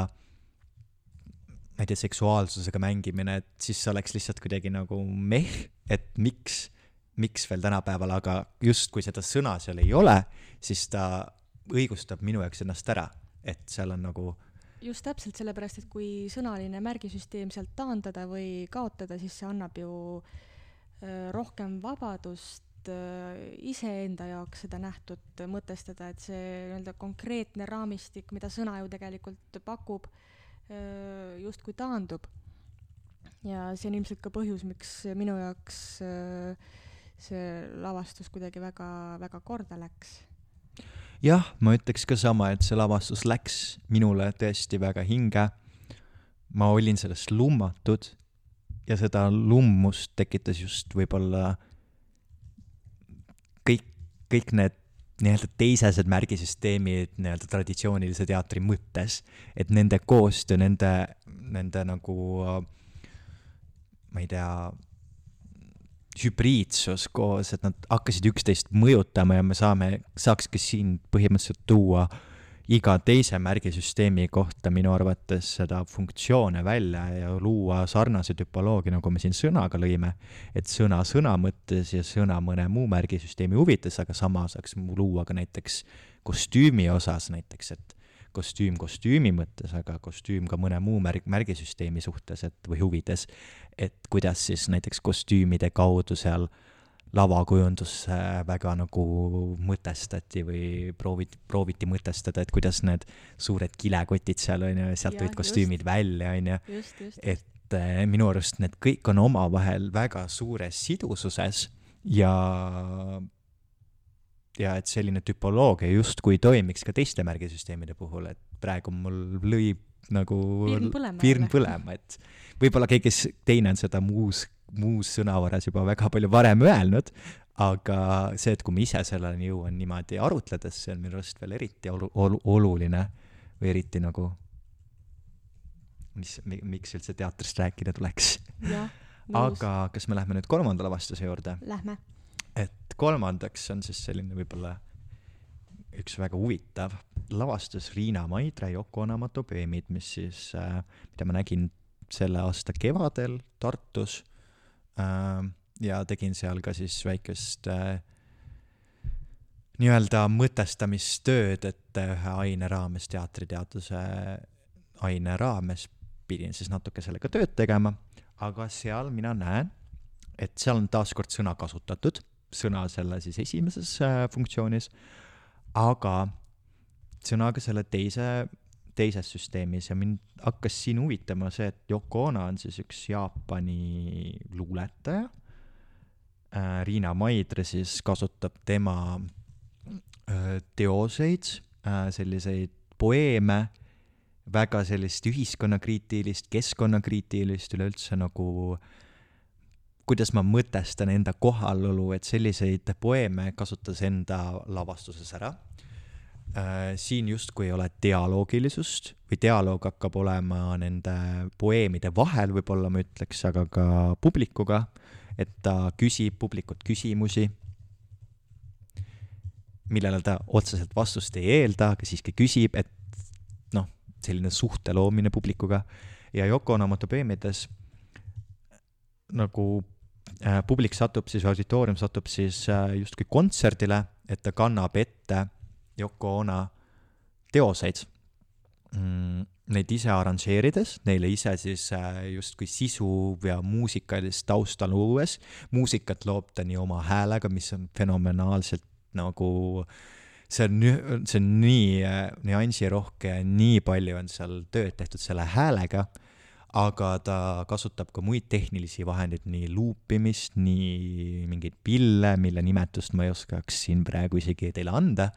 ma ei tea, seksuaalsusega mängimine, et siis oleks lihtsalt kuidagi nagu meh, et miks, miks veel tänapäeval, aga just kui seda sõna seal ei ole, siis ta õigustab minu jaoks ennast ära, et seal on nagu just täpselt sellepärast, et kui sõnaline märgisüsteem sealt taandada või kaotada, siis see annab ju äh, rohkem vabadust äh, iseenda jaoks seda nähtut mõtestada, et see nii-öelda konkreetne raamistik, mida sõna ju tegelikult pakub, justkui taandub. ja see on ilmselt ka põhjus, miks minu jaoks see lavastus kuidagi väga, väga korda läks. jah, ma ütleks ka sama, et see lavastus läks minule tõesti väga hinge. ma olin sellest lummatud ja seda lummust tekitas just võib-olla kõik, need nii-öelda teisesed märgisüsteemid nii-öelda traditsioonilise teatri mõttes, et nende koostöö, nende, nende nagu ma ei tea, hübriidsus koos, et nad hakkasid üksteist mõjutama ja me saame, saakski siin põhimõtteliselt tuua iga teise märgisüsteemi kohta minu arvates seda funktsioone välja ja luua sarnase tüpoloogia, nagu me siin sõnaga lõime, et sõna sõna mõttes ja sõna mõne muu märgisüsteemi huvides, aga sama saaks luua ka näiteks kostüümi osas näiteks, et kostüüm kostüümi mõttes, aga kostüüm ka mõne muu märg, märgisüsteemi suhtes, et või huvides, et kuidas siis näiteks kostüümide kaudu seal lavakujundusse väga nagu mõtestati või prooviti, prooviti mõtestada, et kuidas need suured kilekotid seal on ju, sealt tulid kostüümid just. välja, on ju. et äh, minu arust need kõik on omavahel väga suures sidususes ja ja et selline tüpoloogia justkui toimiks ka teiste märgisüsteemide puhul, et praegu mul lõi nagu pirn põlema, pirn põlema, et võib-olla keegi teine on seda muus, muus sõnavaras juba väga palju varem öelnud, aga see, et kui ma ise selleni jõuan niimoodi arutledes, see on minu arust veel eriti olu-, olu-, oluline või eriti nagu mis, miks üldse teatrist rääkida tuleks. aga kas me lähme nüüd kolmanda lavastuse juurde? Lähme et kolmandaks on siis selline võib-olla üks väga huvitav lavastus Riina Maidre Yoko Ono motopeemid, mis siis äh,, mida ma nägin selle aasta kevadel Tartus ja tegin seal ka siis väikest äh, nii-öelda mõtestamistööd, et ühe aine raames, teatriteaduse aine raames pidin siis natuke sellega tööd tegema, aga seal mina näen, et seal on taaskord sõna kasutatud sõna selle siis esimeses äh, funktsioonis, aga sõna ka selle teise, teises süsteemis ja mind hakkas siin huvitama see, et Yoko Ono on siis üks Jaapani luuletaja äh,, Riina Maidre siis kasutab tema äh, teoseid äh,, selliseid poeeme, väga sellist ühiskonnakriitilist, keskkonnakriitilist, üleüldse nagu kuidas ma mõtestan enda kohalolu, et selliseid poeeme kasutas enda lavastuses ära. Äh, siin justkui ei ole dialoogilisust või dialoog hakkab olema nende poeemide vahel, võib-olla ma ütleks, aga ka publikuga, et ta küsib publikult küsimusi, millele ta otseselt vastust ei eelda, aga siiski küsib, et noh, selline suhte loomine publikuga. Ja Yoko Ono motopeemides nagu Äh, publik satub siis, auditoorium satub siis äh, justkui kontserdile, et ta kannab ette Yoko Ono teoseid mm,. Neid ise arranžeerides, neile ise siis äh, justkui sisu ja muusikalist tausta luues. muusikat loob ta nii oma häälega, mis on fenomenaalselt nagu see on, see on nii nüansirohke ja nii palju on seal tööd tehtud selle häälega aga ta kasutab ka muid tehnilisi vahendeid, nii luupimist, nii mingeid pille, mille nimetust ma ei oskaks siin praegu isegi teile anda,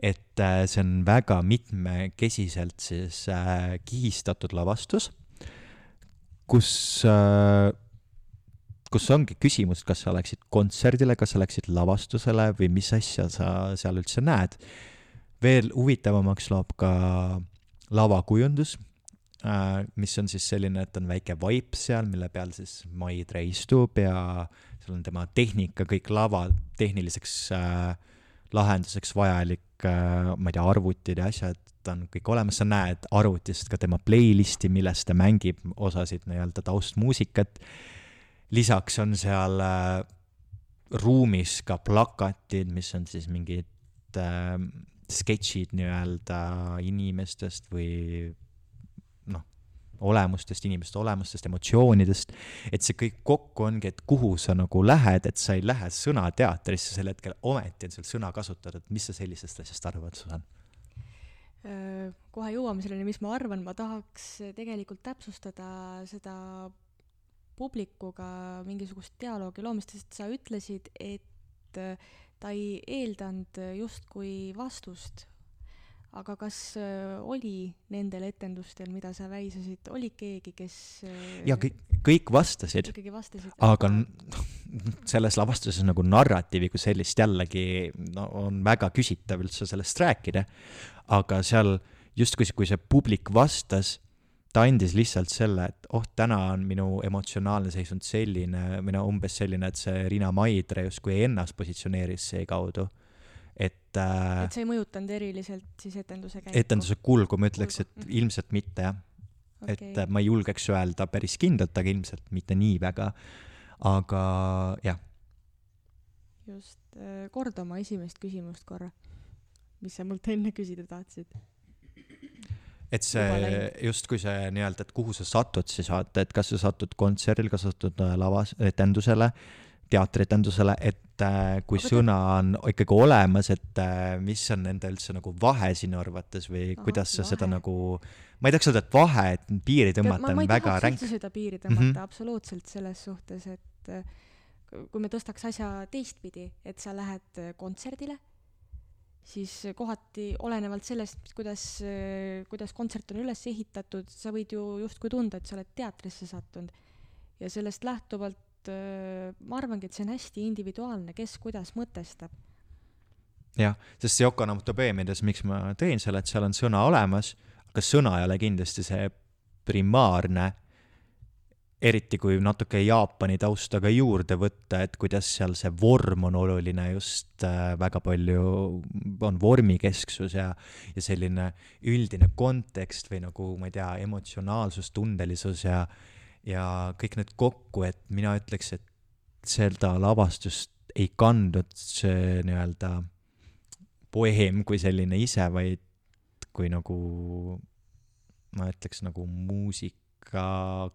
et äh, see on väga mitmekesiselt siis äh, kihistatud lavastus, kus äh, kus ongi küsimus, kas sa läksid kontserdile, kas sa läksid lavastusele või mis asja sa seal üldse näed. veel huvitavamaks loob ka lavakujundus, mis on siis selline, et on väike vaip seal, mille peal siis Maidre istub ja seal on tema tehnika, kõik lava tehniliseks äh, lahenduseks vajalik äh,, ma ei tea, arvutid ja asjad on kõik olemas, sa näed arvutist ka tema playlist'i, milles ta mängib osasid nii-öelda taustmuusikat. lisaks on seal äh, ruumis ka plakatid, mis on siis mingid äh, sketšid nii-öelda inimestest või olemustest, inimeste olemustest, emotsioonidest, et see kõik kokku ongi, et kuhu sa nagu lähed, et sa ei lähe sõnateatrisse sel hetkel, ometi on seal sõna kasutada, et mis sa sellisest asjast arvad, Susann? kohe jõuame selleni, mis ma arvan, ma tahaks tegelikult täpsustada seda publikuga mingisugust dialoogi loomist, sest sa ütlesid, et ta ei eeldanud justkui vastust aga kas äh, oli nendel etendustel, mida sa väisasid, oli keegi, kes äh, ja kõik, kõik vastasid, ikkagi vastasid, aga noh, selles lavastuses nagu narratiivi kui sellist jällegi no on väga küsitav üldse sellest rääkida, aga seal justkui, kui see publik vastas, ta andis lihtsalt selle, et oh, täna on minu emotsionaalne seisund selline, või no umbes selline, et see Riina Maidre justkui ennast positsioneeris seekaudu, et äh, et see ei mõjutanud eriliselt siis etenduse käiku? etenduse kulgu ma ütleks, et Kulgu, ilmselt mitte jah okay. Et äh, ma ei julgeks öelda päris kindlalt, aga ilmselt mitte nii väga. aga jah, just, korda oma esimest küsimust korra. mis sa mult enne küsida tahtsid? et see justkui see nii-öelda, et kuhu sa satud siis vaata, et kas sa satud kontserdil, kas sa satud äh, lavas, etendusele, teatrietendusele, et äh, kui Aga sõna on ikkagi olemas, et äh, mis on nende üldse nagu vahe sinu arvates või Ahah, kuidas sa seda vahe. nagu, ma ei tahaks öelda, et vahe, et piiri tõmmata ma, ma on väga ränk seda piiri tõmmata mm Mhm. -hmm. absoluutselt selles suhtes, et äh, kui me tõstaks asja teistpidi, et sa lähed äh, kontserdile, siis kohati olenevalt sellest, kuidas, kuidas kontsert on üles ehitatud, sa võid ju justkui tunda, et sa oled teatrisse sattunud. ja sellest lähtuvalt äh, ma arvangi, et see on hästi individuaalne, kes kuidas mõtestab. jah, sest see Yoko Ono Tobeemides, miks ma tõin selle, et seal on sõna olemas, aga sõna ei ole kindlasti see primaarne, eriti kui natuke Jaapani tausta ka juurde võtta, et kuidas seal see vorm on oluline, just äh, väga palju on vormikesksus ja, ja selline üldine kontekst või nagu, ma ei tea, emotsionaalsus, tundelisus ja, ja kõik need kokku, et mina ütleks, et seda lavastust ei kandnud see nii-öelda poeem kui selline ise, vaid kui nagu, ma ütleks nagu muusika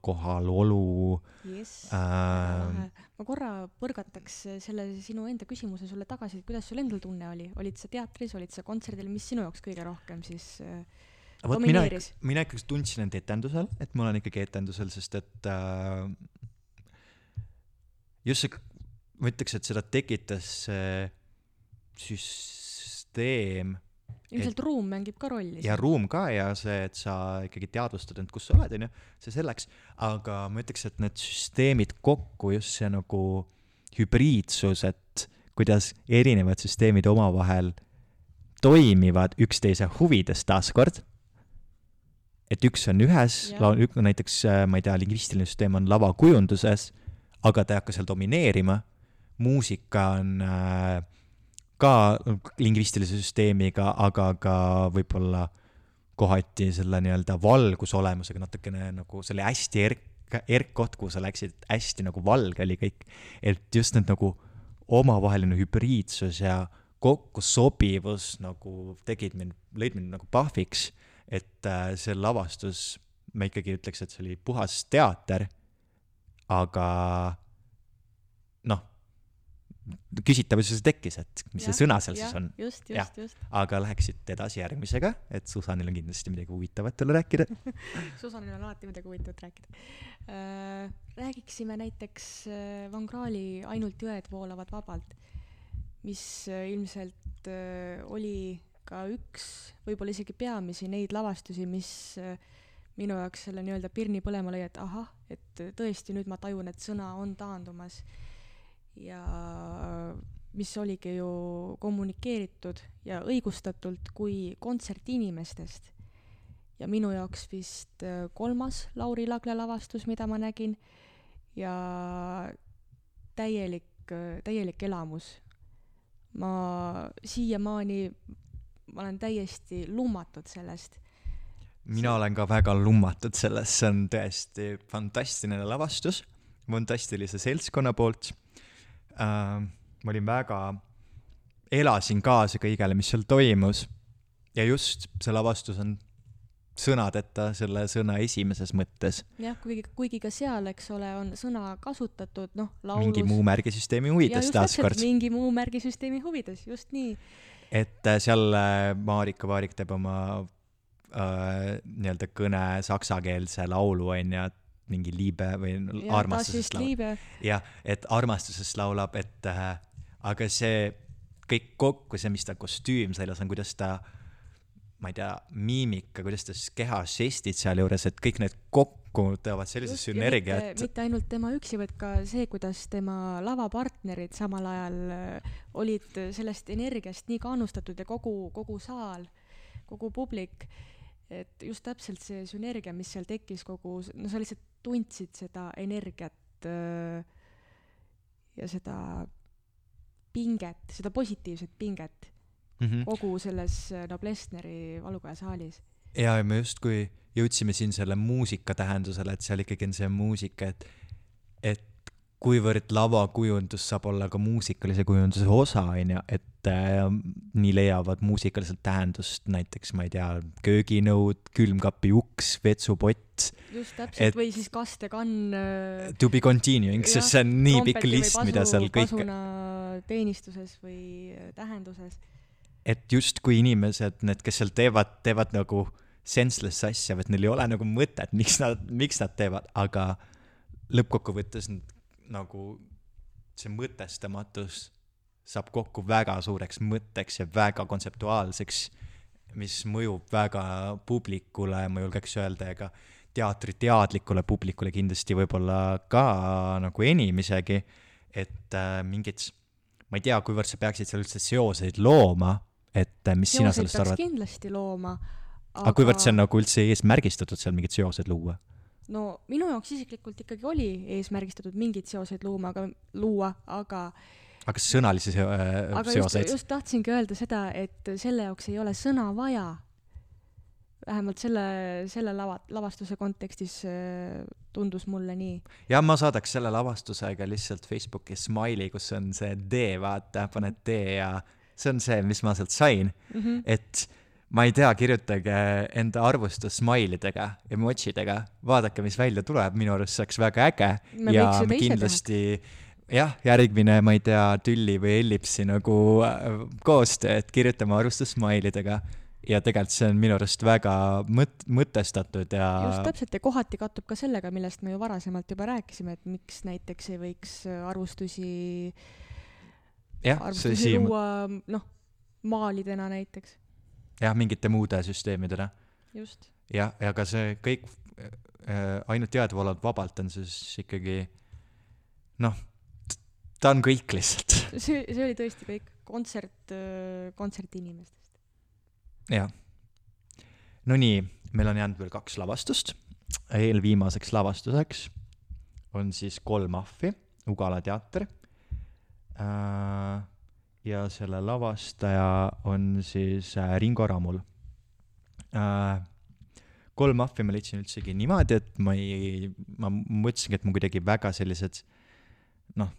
kohalolu jess ähm,. ma korra põrgataks selle sinu enda küsimuse sulle tagasi, et kuidas sul endal tunne oli, olid sa teatris, olid sa kontserdil, mis sinu jaoks kõige rohkem siis äh, vot mina, mina ikkagi tundsin end etendusel, et ma olen ikkagi etendusel, sest et äh, just see, ma ütleks, et seda tekitas see süsteem ilmselt ruum mängib ka rolli ja ruum ka ja see, et sa ikkagi teadvustad end, kus sa oled, onju, see selleks, aga ma ütleks, et need süsteemid kokku, just see nagu hübriidsus, et kuidas erinevad süsteemid omavahel toimivad üksteise huvides taaskord. Et üks on ühes näiteks äh, ma ei tea, lingvistiline süsteem on lavakujunduses, aga ta ei hakka seal domineerima. muusika on äh, ka lingvistilise süsteemiga, aga ka võib-olla kohati selle nii-öelda valgusolemusega natukene nagu, see oli hästi erk, erkkoht, kuhu sa läksid, hästi nagu valge oli kõik. et just need nagu omavaheline hübriidsus ja kokkusobivus nagu tegid mind, lõid mind nagu pahviks, et äh, see lavastus, ma ikkagi ütleks, et see oli puhas teater, aga noh, küsitavuses tekkis, et mis see Jah, sõna seal jah, siis on, just, just, just. aga läheksid edasi järgmisega, et Susanil on kindlasti midagi huvitavat teile rääkida. Susanil on alati midagi huvitavat rääkida äh,. räägiksime näiteks äh, Van Krahli Ainult jõed voolavad vabalt, mis ilmselt oli ka üks, võib-olla isegi peamisi neid lavastusi, mis äh, minu jaoks selle nii-öelda pirni põlema lõi, et ahah, et tõesti nüüd ma tajun, et sõna on taandumas. ja mis oligi ju kommunikeeritud ja õigustatult kui kontsert inimestest ja minu jaoks vist äh, kolmas Lauri Lagle lavastus, mida ma nägin ja täielik, täielik elamus. ma siiamaani, ma olen täiesti lummatud sellest. mina olen ka väga lummatud sellest, see on tõesti fantastiline lavastus, fantastilise seltskonna poolt äh,. ma olin väga, elasin kaasa kõigele, mis seal toimus ja just see lavastus on sõnadeta selle sõna esimeses mõttes. jah, kuigi, kuigi ka seal, eks ole, on sõna kasutatud, noh, mingi laulus. muu märgisüsteemi huvides taaskord. mingi muu märgisüsteemi huvides, just nii. Et äh, seal äh, Marika Vaarik teeb oma äh, nii-öelda kõne saksakeelse laulu onju, mingi liibe või armastusest laul. liibe, jah, et armastusest laulab, et äh, aga see kõik kokku, see, mis ta kostüüm seljas on, kuidas ta ma ei tea, miimika, kuidas ta siis kehažestid sealjuures, et kõik need kokku toovad sellise sünergia, mitte, et mitte ainult tema üksi, vaid ka see, kuidas tema lavapartnerid samal ajal äh, olid sellest energiast nii kannustatud ja kogu, kogu saal, kogu publik, et just täpselt see sünergia, mis seal tekkis kogu, no sa lihtsalt tundsid seda energiat äh, ja seda pinget, seda positiivset pinget mm -hmm. kogu selles äh, Noblessneri Valukoja saalis. ja, ja me justkui jõudsime siin selle muusika tähendusele, et seal ikkagi on see muusika, et, et kuivõrd lavakujundus saab olla ka muusikalise kujunduse osa, on ju, et äh, nii leiavad muusikaliselt tähendust näiteks, ma ei tea, kööginõud, külmkapi uks, vetsupott. just täpselt et, või siis kastekann äh,. To be continuing, sest see on nii pikk list, mida seal kõik. teenistuses või äh, tähenduses. Et justkui inimesed, need, kes seal teevad, teevad nagu senseless asja, et neil ei ole nagu mõtet, miks nad, miks nad teevad, aga lõppkokkuvõttes nagu see mõtestamatus saab kokku väga suureks mõtteks ja väga kontseptuaalseks, mis mõjub väga publikule, ma julgeks öelda, ega teatriteadlikule publikule kindlasti võib-olla ka nagu enim isegi, et äh, mingid, ma ei tea, kuivõrd sa peaksid seal üldse seoseid looma, et äh, mis seoseid sina sellest arvad? kindlasti looma, aga aga kuivõrd see on nagu üldse eesmärgistatud seal mingeid seoseid luua? no minu jaoks isiklikult ikkagi oli eesmärgistatud mingeid seoseid luuma, aga, luua, aga aga sõnalisi seo- äh,, aga seoseid? just, tahtsingi öelda seda, et selle jaoks ei ole sõna vaja. vähemalt selle, selle lava, lavastuse kontekstis äh, tundus mulle nii. ja ma saadaks selle lavastusega lihtsalt Facebooki smiley, kus on see D, vaata, paned D ja see on see, mis ma sealt sain mm, -hmm. et ma ei tea, kirjutage enda arvustus smailidega, emotsidega, vaadake, mis välja tuleb, minu arust see oleks väga äge. Me ja kindlasti jah, järgmine, ma ei tea, tülli või ellipsi nagu äh, koostöö, et kirjutame arvustus smailidega. Ja tegelikult see on minu arust väga mõt-, mõtestatud ja just täpselt ja kohati kattub ka sellega, millest me ju varasemalt juba rääkisime, et miks näiteks ei võiks arvustusi jah, arvustusi luua noh, maalidena näiteks jah, mingite muude süsteemidena. just. jah, ja ka see kõik äh, ainult teadvalt vabalt on siis ikkagi noh, ta on kõik lihtsalt. see, see oli tõesti kõik kontsert, äh, kontserdiinimestest. jah. Nonii, meil on jäänud veel kaks lavastust. eelviimaseks lavastuseks on siis Kolm ahvi, Ugala teater äh, ja selle lavastaja on siis äh, Ringo Ramul äh,. kolm ahvi ma leidsin üldsegi niimoodi, et ma ei, ma mõtlesingi, et ma kuidagi väga sellised noh,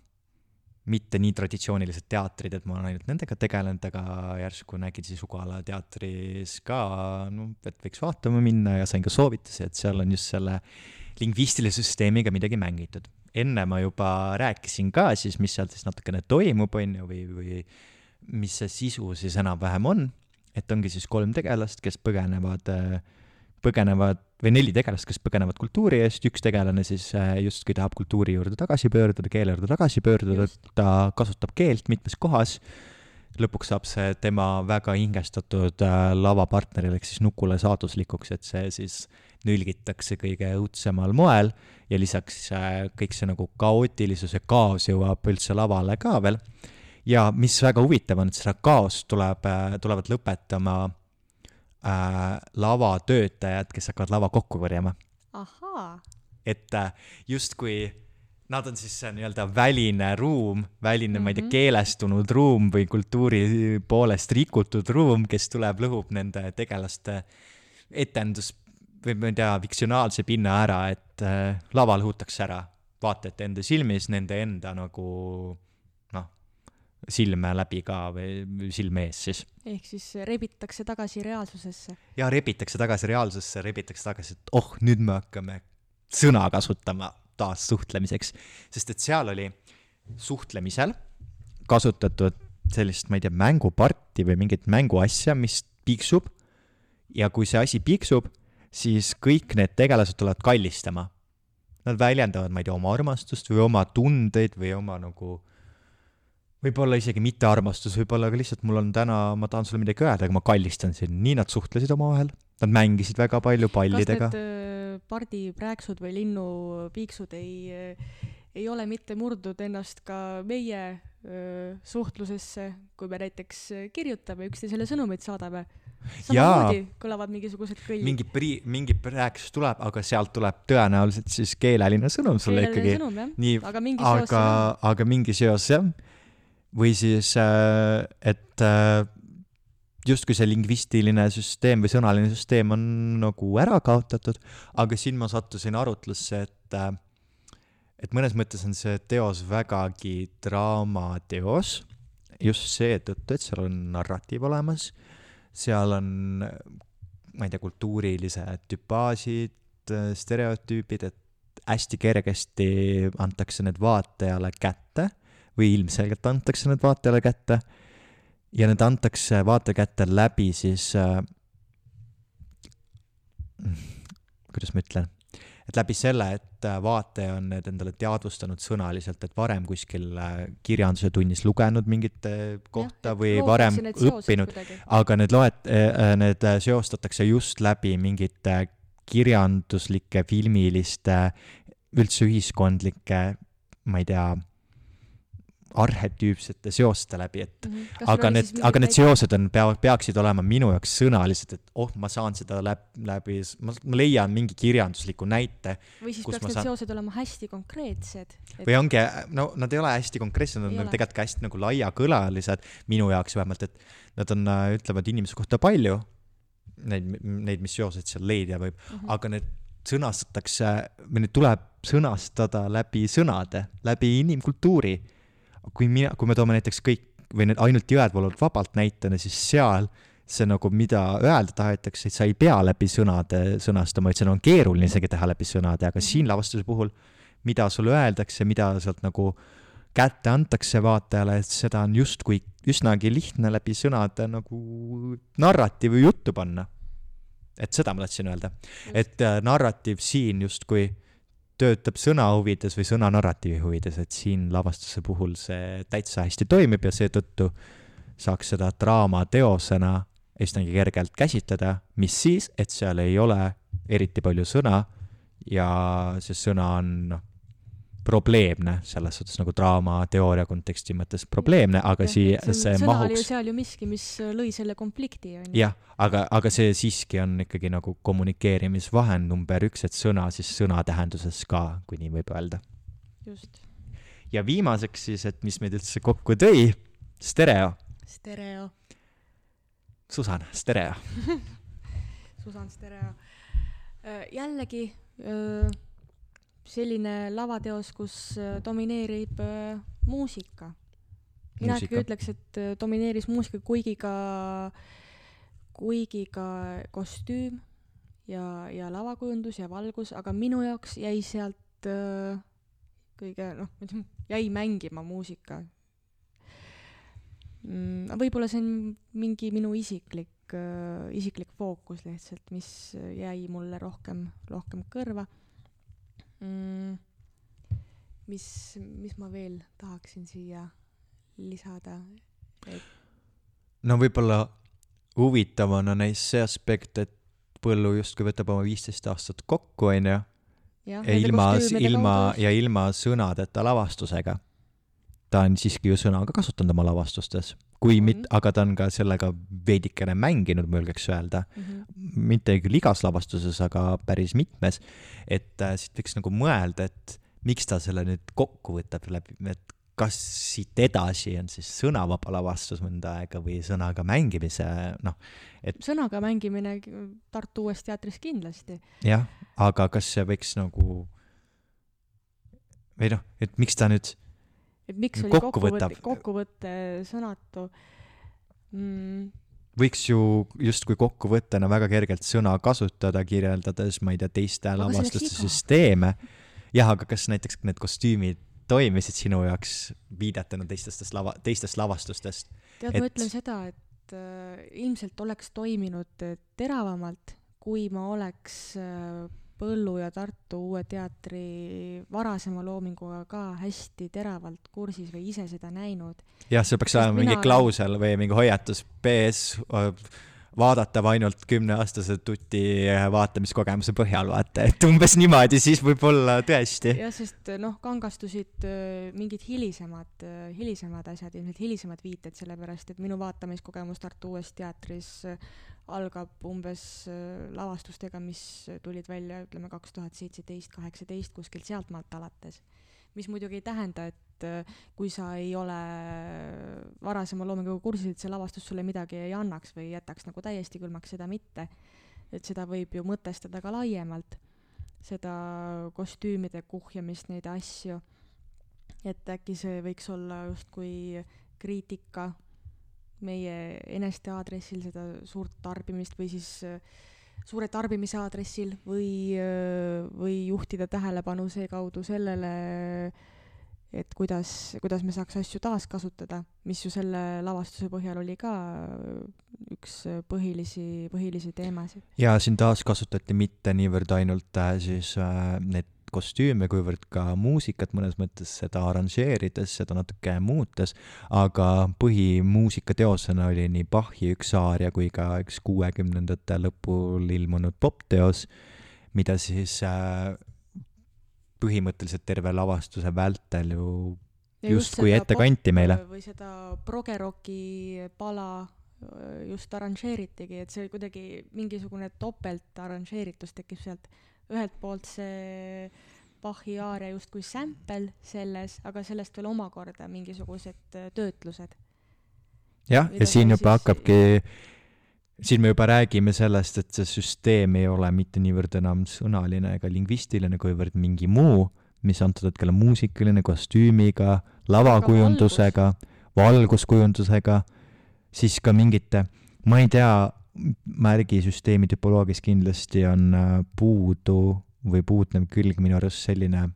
mitte nii traditsioonilised teatrid, et ma olen ainult nendega tegelenud, aga järsku nägin siis Ugala teatris ka, no et võiks vaatama minna ja sain ka soovitusi, et seal on just selle lingvistilise süsteemiga midagi mängitud enne ma juba rääkisin ka siis, mis seal siis natukene toimub, on ju, või, või mis see sisu siis enam-vähem on, et ongi siis kolm tegelast, kes põgenevad, põgenevad, või neli tegelast, kes põgenevad kultuuri eest, üks tegelane siis äh, justkui tahab kultuuri juurde tagasi pöörduda, keele juurde tagasi pöörduda, ta kasutab keelt mitmes kohas, lõpuks saab see tema väga hingestatud äh, lavapartnerile ehk siis Nukule saaduslikuks, et see siis nülgitakse kõige õudsemal moel ja lisaks äh, kõik see nagu kaootilisus ja kaos jõuab üldse lavale ka veel. ja mis väga huvitav on, et seda kaost tuleb äh,, tulevad lõpetama äh, lavatöötajad, kes hakkavad lava kokku korjama. et äh, justkui nad on siis see nii-öelda väline ruum, väline mm, -hmm. ma ei tea, mhm. keelestunud ruum või kultuuri poolest rikutud ruum, kes tuleb, lõhub nende tegelaste etendus või ma ei tea, fiktsionaalse pinna ära, et äh, lava lõhutakse ära vaatajate enda silmis, nende enda nagu noh, silme läbi ka või silme ees siis. ehk siis rebitakse tagasi reaalsusesse? jaa, rebitakse tagasi reaalsusesse, rebitakse tagasi, et oh, nüüd me hakkame sõna kasutama taas suhtlemiseks, sest et seal oli suhtlemisel kasutatud sellist, ma ei tea, mänguparti või mingit mänguasja, mis piiksub ja kui see asi piiksub, siis kõik need tegelased tulevad kallistama. Nad väljendavad, ma ei tea, oma armastust või oma tundeid või oma nagu võib-olla isegi mitte armastus, võib-olla ka lihtsalt mul on täna, ma tahan sulle midagi öelda, aga ma kallistan sind. nii nad suhtlesid omavahel, nad mängisid väga palju pallidega. kas need äh, pardiprääksud või linnupiiksud ei, äh, ei ole mitte murdnud ennast ka meie öö, äh, suhtlusesse, kui me näiteks kirjutame, üksteisele sõnumeid saadame? samamoodi kõlavad mingisugused kõllid. mingi pri-, mingi rääkis tuleb, aga sealt tuleb tõenäoliselt siis keeleline sõnum sulle keeleline ikkagi. nii, aga aga, aga mingi seos jah. või siis, et äh, justkui see lingvistiline süsteem või sõnaline süsteem on nagu ära kaotatud, aga siin ma sattusin arutlusse, et äh, et mõnes mõttes on see teos vägagi draamateos, just seetõttu, et seal on narratiiv olemas, seal on, ma ei tea, kultuurilised tüpaažid, stereotüübid, et hästi kergesti antakse need vaatajale kätte või ilmselgelt antakse need vaatajale kätte ja need antakse vaataja kätte läbi siis äh,, kuidas ma ütlen? Et läbi selle, et äh, vaataja on need endale teadvustanud sõnaliselt, et varem kuskil äh, kirjanduse tunnis lugenud mingit kohta ja, või varem õppinud, aga need loet-, äh, need seostatakse just läbi mingite kirjanduslike, filmiliste, üldse ühiskondlike, ma ei tea arhetüüpsete seoste läbi, et mm -hmm. aga need, aga need seosed on, peavad, peaksid olema minu jaoks sõnalised, et oh, ma saan seda läbi, läbi, ma, ma leian mingi kirjandusliku näite. või siis peaks need saan... seosed olema hästi konkreetsed et.... või ongi, no nad ei ole hästi konkreetsed, nad on tegelikult ka hästi nagu laiakõlalised, minu jaoks vähemalt, et nad on, ütlevad inimese kohta palju, neid, neid, mis seoseid seal leida võib mm, -hmm. aga need sõnastatakse, või need tuleb sõnastada läbi sõnade, läbi inimkultuuri kui mina, kui me toome näiteks kõik või need ainult jõed voolavad vabalt näitena, siis seal see nagu, mida öelda tahetakse, et sa ei pea läbi sõnade sõnastama, et seda on keeruline isegi teha läbi sõnade, aga siin lavastuse puhul, mida sulle öeldakse, mida sealt nagu kätte antakse vaatajale, et seda on justkui üsnagi lihtne läbi sõnade nagu narratiivi juttu panna. et seda ma tahtsin öelda, et äh, narratiiv siin justkui töötab sõna huvides või sõnanarratiivi huvides, et siin lavastuse puhul see täitsa hästi toimib ja seetõttu saaks seda draamateosena üsnagi kergelt käsitleda, mis siis, et seal ei ole eriti palju sõna ja see sõna on noh, probleemne, selles suhtes nagu draamateooria konteksti mõttes probleemne, aga siia see, see sõna mahuks. oli seal ju miski, mis lõi selle konflikti, on ju. jah, aga, aga see siiski on ikkagi nagu kommunikeerimisvahend number üks, et sõna siis sõna tähenduses ka, kui nii võib öelda. just. ja viimaseks siis, et mis meid üldse kokku tõi, stereo. stereo. Susan, stereo Susan Stereo. Äh, jällegi öö selline lavateos, kus äh, domineerib äh, muusika. mina ikkagi ütleks, et äh, domineeris muusika, kuigi ka, kuigi ka kostüüm ja, ja lavakujundus ja valgus, aga minu jaoks jäi sealt äh, kõige noh, jäi mängima muusika mm,. võib-olla see on mingi minu isiklik isiklik fookus lihtsalt, mis jäi mulle rohkem, rohkem kõrva mm,. mis, mis ma veel tahaksin siia lisada, et no võib-olla huvitavana näis see aspekt, et Põllu justkui võtab oma viisteist aastat kokku, onju. ja ilma, ilma ja ilma sõnadeta lavastusega. ta on siiski ju sõna ka kasutanud oma lavastustes, kui mm -hmm. mit-, aga ta on ka sellega veidikene mänginud, ma julgeks öelda mm. -hmm. mitte küll igas lavastuses, aga päris mitmes et äh, siit võiks nagu mõelda, et miks ta selle nüüd kokku võtab läbi, et kas siit edasi on siis sõnavaba lavastus mõnda aega või sõnaga mängimise, noh, et sõnaga mängimine Tartu Uues Teatris kindlasti. jah, aga kas see võiks nagu või noh, et miks ta nüüd et miks oli kokkuvõte, kokkuvõte sõnatu mm.? võiks ju justkui kokkuvõttena väga kergelt sõna kasutada, kirjeldades, ma ei tea, teiste lavastuste süsteeme. jah, aga kas näiteks need kostüümid toimisid sinu jaoks viidetena teistest lava, teistest lavastustest? tead et..., ma ütlen seda, et äh, ilmselt oleks toiminud teravamalt, kui ma oleks äh, Põllu ja Tartu Uue Teatri varasema loominguga ka hästi teravalt kursis või ise seda näinud. jah, see peaks olema mingi klausel või mingi hoiatus, BS vaadatav ainult kümneaastase tuti vaatamiskogemuse põhjal, vaata, et umbes niimoodi, siis võib-olla tõesti. jah, sest noh, kangastusid mingid hilisemad, hilisemad asjad, ilmselt hilisemad viited, sellepärast et minu vaatamiskogemus Tartu Uues Teatris algab umbes äh, lavastustega, mis tulid välja, ütleme, kaks tuhat seitseteist, kaheksateist, kuskilt sealtmaalt alates. mis muidugi ei tähenda, et äh, kui sa ei ole varasema loominguga kursis, et see lavastus sulle midagi ei annaks või jätaks nagu täiesti külmaks, seda mitte. et seda võib ju mõtestada ka laiemalt, seda kostüümide kuhjamist, neid asju. et äkki see võiks olla justkui kriitika meie eneste aadressil seda suurt tarbimist või siis äh, suure tarbimise aadressil või, äh, või juhtida tähelepanu seekaudu sellele, et kuidas, kuidas me saaks asju taaskasutada, mis ju selle lavastuse põhjal oli ka üks põhilisi, põhilisi teemasid. ja siin taaskasutati mitte niivõrd ainult äh, siis äh, need kostüüme, kuivõrd ka muusikat mõnes mõttes seda arranžeerides, seda natuke muutes, aga põhimuusikateosena oli nii Bachi üks aaria kui ka üks kuuekümnendate lõpul ilmunud popteos, mida siis äh, põhimõtteliselt terve lavastuse vältel ju justkui ette kanti meile. või seda progeroki pala äh, just arranžeeritigi, et see kuidagi mingisugune topelt arranžeeritus tekib sealt ühelt poolt see Bachi aaria justkui sample selles, aga sellest veel omakorda mingisugused äh, töötlused. jah, ja siin juba siis... hakkabki, siin me juba räägime sellest, et see süsteem ei ole mitte niivõrd enam sõnaline ega lingvistiline, kuivõrd mingi muu, mis antud hetkel on muusikaline, kostüümiga, lavakujundusega, valguskujundusega, siis ka mingite, ma ei tea, märgisüsteemi tüpoloogis kindlasti on äh, puudu või puudnev külg minu arust selline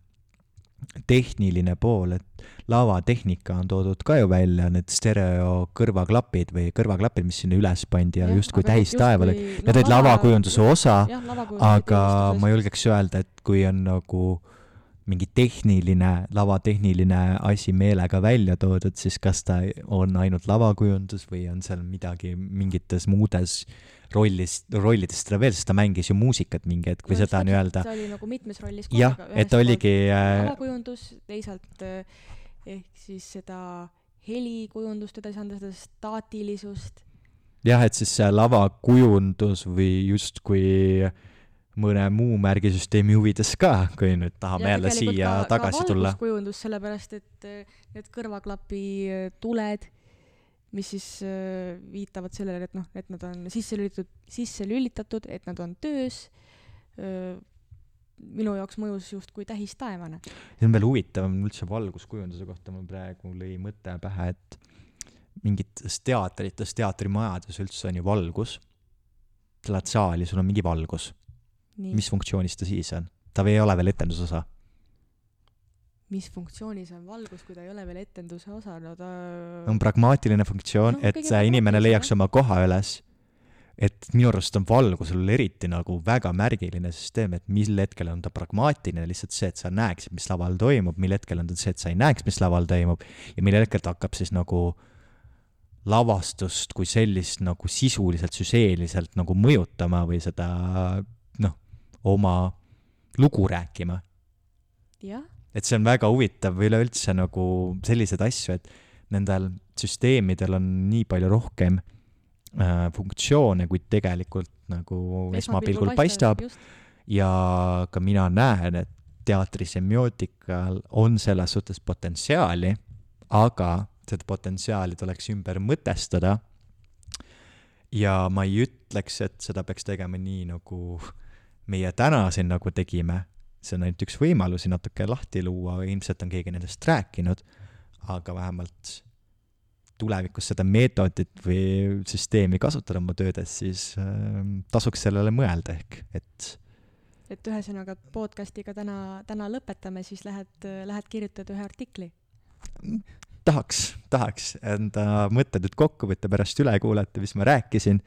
tehniline pool, et lavatehnika on toodud ka ju välja, need stereo kõrvaklapid või kõrvaklapid, mis sinna üles pandi ja, ja justkui täis taeval, et need olid lavakujunduse osa, aga ma julgeks öelda, et kui on nagu äh, mingi tehniline, lavatehniline asi meelega välja toodud, siis kas ta on ainult lavakujundus või on seal midagi mingites muudes rollis, rollides teda veel, sest ta mängis ju muusikat mingi hetk või no, seda nii-öelda. ta oli nagu mitmes rollis korraga. jah, et oligi äh.... lavakujundus, teisalt äh, ehk siis seda helikujundust edasi anda, seda staatilisust. jah, et siis see lavakujundus või justkui äh, mõne muu märgisüsteemi huvides ka, kui nüüd tahame ja jälle siia ka, tagasi ka tulla. kujundus, sellepärast et äh, need kõrvaklapi äh, tuled, mis siis äh, viitavad sellele, et noh, et nad on sisse lülitatud, sisse lülitatud, et nad on töös, minu jaoks mõjus justkui tähistaevana. see on veel huvitav üldse valguskujunduse kohta, mul praegu lõi mõte pähe, et mingites teatrites, teatrimajades üldse on ju valgus. sa lähed saali, sul on mingi valgus mis funktsioonis ta siis on? ta ei ole veel etendusosa. mis funktsioonis on valgus, kui ta ei ole veel etenduse osa, no ta on pragmaatiline funktsioon no,, et see inimene leiaks oma koha üles. et minu arust on valgusel eriti nagu väga märgiline süsteem, et mil hetkel on ta pragmaatiline, lihtsalt see, et sa näeksid, mis laval toimub, mil hetkel on ta see, et sa ei näeks, mis laval toimub ja mil hetkel ta hakkab siis nagu lavastust kui sellist nagu sisuliselt, süseeliselt nagu mõjutama või seda oma lugu rääkima. et see on väga huvitav üleüldse nagu selliseid asju, et nendel süsteemidel on nii palju rohkem äh, funktsioone, kui tegelikult nagu esmapilgul paistab. ja ka mina näen, et teatri semiootikal on selles suhtes potentsiaali, aga seda potentsiaali tuleks ümber mõtestada. ja ma ei ütleks, et seda peaks tegema nii, nagu äh, meie täna siin nagu tegime, see on ainult üks võimalusi natuke lahti luua, ilmselt on keegi nendest rääkinud, aga vähemalt tulevikus seda meetodit või süsteemi kasutada oma töödes, siis äh, tasuks sellele mõelda ehk, et et ühesõnaga podcast'iga täna, täna lõpetame, siis lähed, lähed kirjutad ühe artikli? tahaks, tahaks enda mõtted nüüd kokku võtta, pärast üle kuulata, mis ma rääkisin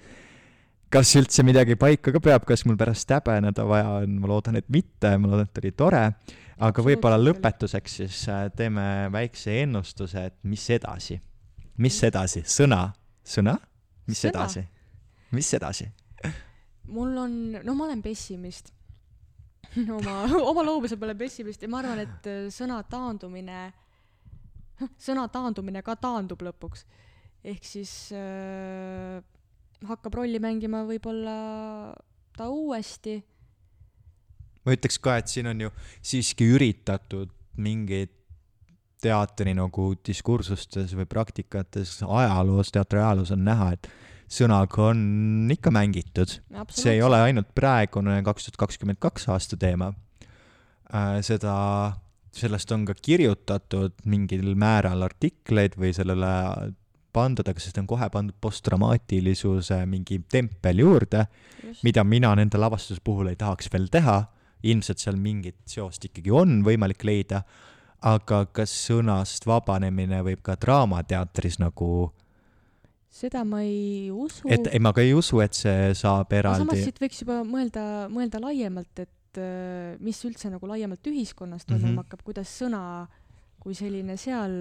kas üldse midagi paika ka peab, kas mul pärast häbeneda vaja on, ma loodan, et mitte, ma loodan, et oli tore, aga võib-olla lõpetuseks siis äh, teeme väikse ennustuse, et mis edasi, mis edasi, sõna, sõna, mis sõna. edasi, mis edasi? mul on, no ma olen pessimist. Oma, oma loomuse peale pessimist ja ma arvan, et äh, sõna taandumine, sõna taandumine ka taandub lõpuks. ehk siis äh, hakkab rolli mängima võib-olla ta uuesti. ma ütleks ka, et siin on ju siiski üritatud mingeid teatri nagu diskursustes või praktikates ajaloos, teatri ajaloos on näha, et sõnaga on ikka mängitud. see ei ole ainult praegune kaks tuhat kakskümmend kaks aasta teema äh,. seda, sellest on ka kirjutatud mingil määral artikleid või sellele pandud, aga sest on kohe pandud posttraumaatilisuse mingi tempel juurde, mida mina nende lavastuse puhul ei tahaks veel teha. ilmselt seal mingit seost ikkagi on võimalik leida, aga kas sõnast vabanemine võib ka Draamateatris nagu seda ma ei usu. et ei, ma ka ei usu, et see saab eraldi. samas siit võiks juba mõelda, mõelda laiemalt, et äh, mis üldse nagu laiemalt ühiskonnas toimuma mm -hmm. hakkab, kuidas sõna äh, kui selline seal,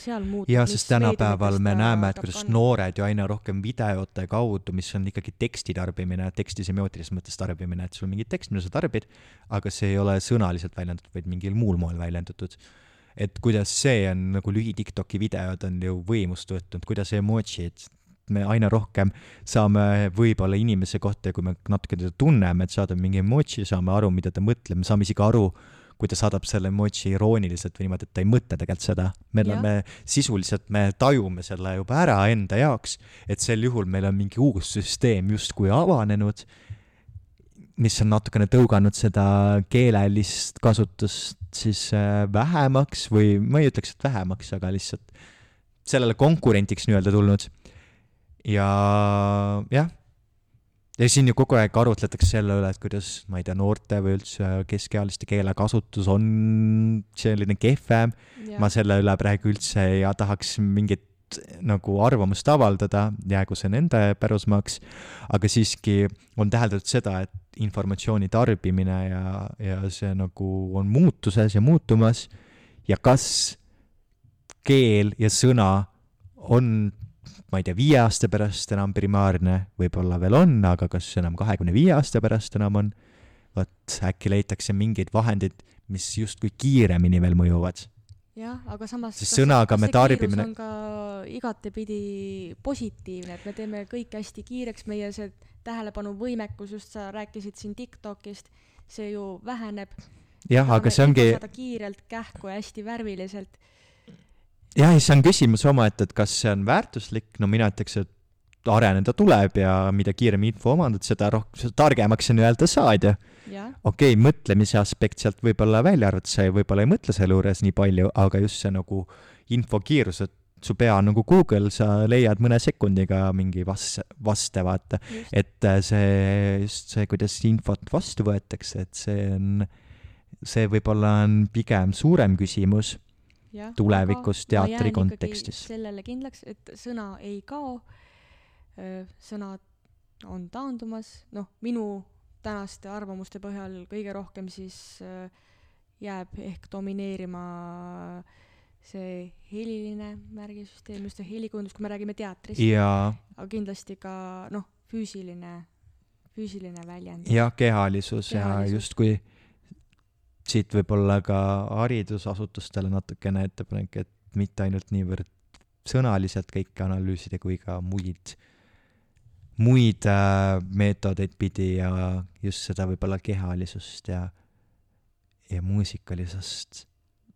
seal muutub. jah, sest tänapäeval me näeme, et kuidas kanna. noored ju aina rohkem videote kaudu, mis on ikkagi teksti tarbimine, teksti semiootilises mõttes tarbimine, et sul on mingi tekst, mida sa tarbid, aga see ei ole sõnaliselt väljendatud, vaid mingil muul moel väljendatud. et kuidas see on, nagu lühi TikToki videod on ju võimust võtnud, kuidas emotsid, me aina rohkem saame võib-olla inimese kohta ja kui me natuke teda tunneme, et saadame mingi emotsi, saame aru, mida ta mõtleb, me saame isegi aru, kui ta saadab selle emoji irooniliselt või niimoodi, et ta ei mõtle tegelikult seda. me oleme sisuliselt, me tajume selle juba ära enda jaoks, et sel juhul meil on mingi uus süsteem justkui avanenud, mis on natukene tõuganud seda keelelist kasutust siis äh, vähemaks või ma ei ütleks, et vähemaks, aga lihtsalt sellele konkurendiks nii-öelda tulnud. ja jah ja siin ju kogu aeg arutletakse selle üle, et kuidas, ma ei tea, noorte või üldse keskealiste keelekasutus on selline kehvem. ma selle üle praegu üldse ei tahaks mingit nagu arvamust avaldada, jäägu see nende pärusmaaks, aga siiski on täheldatud seda, et informatsiooni tarbimine ja, ja see nagu on muutuses ja muutumas. Ja kas keel ja sõna on ma ei tea, viie aasta pärast enam primaarne, võib-olla veel on, aga kas enam kahekümne viie aasta pärast enam on, vot äkki leitakse mingeid vahendeid, mis justkui kiiremini veel mõjuvad. jah, aga samas sõnaga me tarbimine on ka igatepidi positiivne, et me teeme kõike hästi kiireks, meie see tähelepanuvõimekus, just sa rääkisid siin TikTokist, see ju väheneb. jah, aga see ongi kiirelt, kähku ja hästi värviliselt jah, ja see on küsimus omaette, et kas see on väärtuslik, no mina ütleks, et areneda tuleb ja mida kiiremini info omandad, seda rohkem, seda targemaks sa nii-öelda saad ja okei okay,, mõtlemise aspekt sealt võib-olla välja arvata, sa võib-olla ei mõtle selle juures nii palju, aga just see nagu infokiirus, et su pea on nagu Google, sa leiad mõne sekundiga mingi vas-, vaste, vaata. et äh, see, just see, kuidas infot vastu võetakse, et see on, see võib-olla on pigem suurem küsimus tulevikus teatri kontekstis. sellele kindlaks, et sõna ei kao, sõnad on taandumas, noh, minu tänaste arvamuste põhjal kõige rohkem siis jääb ehk domineerima see heliline märgisüsteem, just see helikujundus, kui me räägime teatrist. aga kindlasti ka noh, füüsiline, füüsiline väljend. jah, kehalisus, kehalisus ja justkui siit võib-olla ka haridusasutustele natukene ettepanek, et mitte ainult niivõrd sõnaliselt kõike analüüsida, kui ka muid, muid äh, meetodeid pidi ja just seda võib-olla kehalisust ja, ja muusikalisust,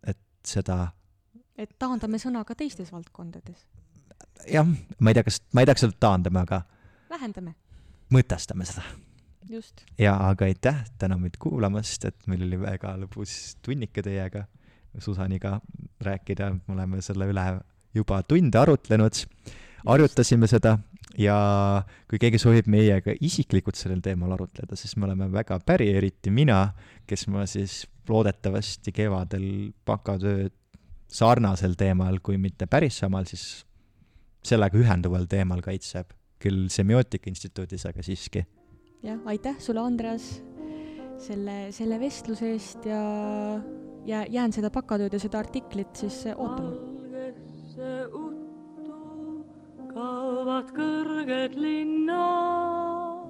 et seda et taandame sõna ka teistes valdkondades. jah, ma ei tea, kas, ma ei tea, kas seda taandame, aga vähendame. mõtestame seda. Ja aga aitäh täna meid kuulamast, et meil oli väga lõbus tunnike teiega, Susaniga rääkida, me oleme selle üle juba tunde arutlenud, arutasime seda. Ja kui keegi soovib meiega isiklikult sellel teemal arutleda, siis me oleme väga päri, eriti mina, kes ma siis loodetavasti kevadel bakatööd sarnasel teemal, kui mitte päris samal, siis sellega ühenduval teemal kaitseb, küll Semiootika Instituudis, aga siiski jah, aitäh sulle, Andreas, selle, selle vestluse eest ja, ja jään seda bakatööd ja seda artiklit siis ootama. valgesse uttu kaovad kõrged linnad,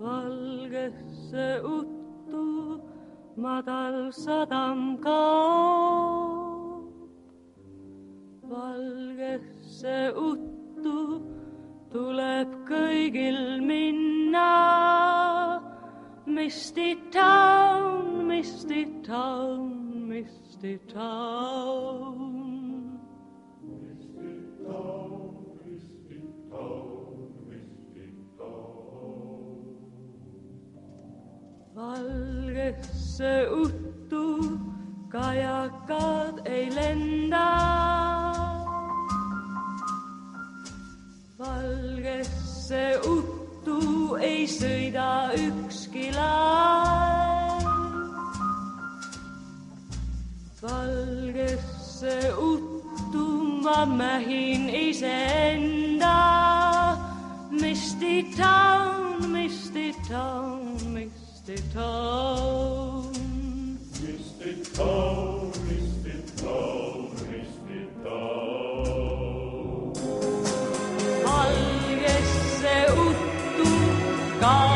valgesse uttu madal sadam kaob, valgesse uttu tuleb kõigil minna. Misty Town, Misty Town, Misty Town. valgesse uttu kajakad ei lenda. Valgesse uttu ei sõida ükski laev. valgesse uttu ma mähin iseenda. Misty town, Misty town, Misty town. Misty town, Misty town, town. valgesse uttu ka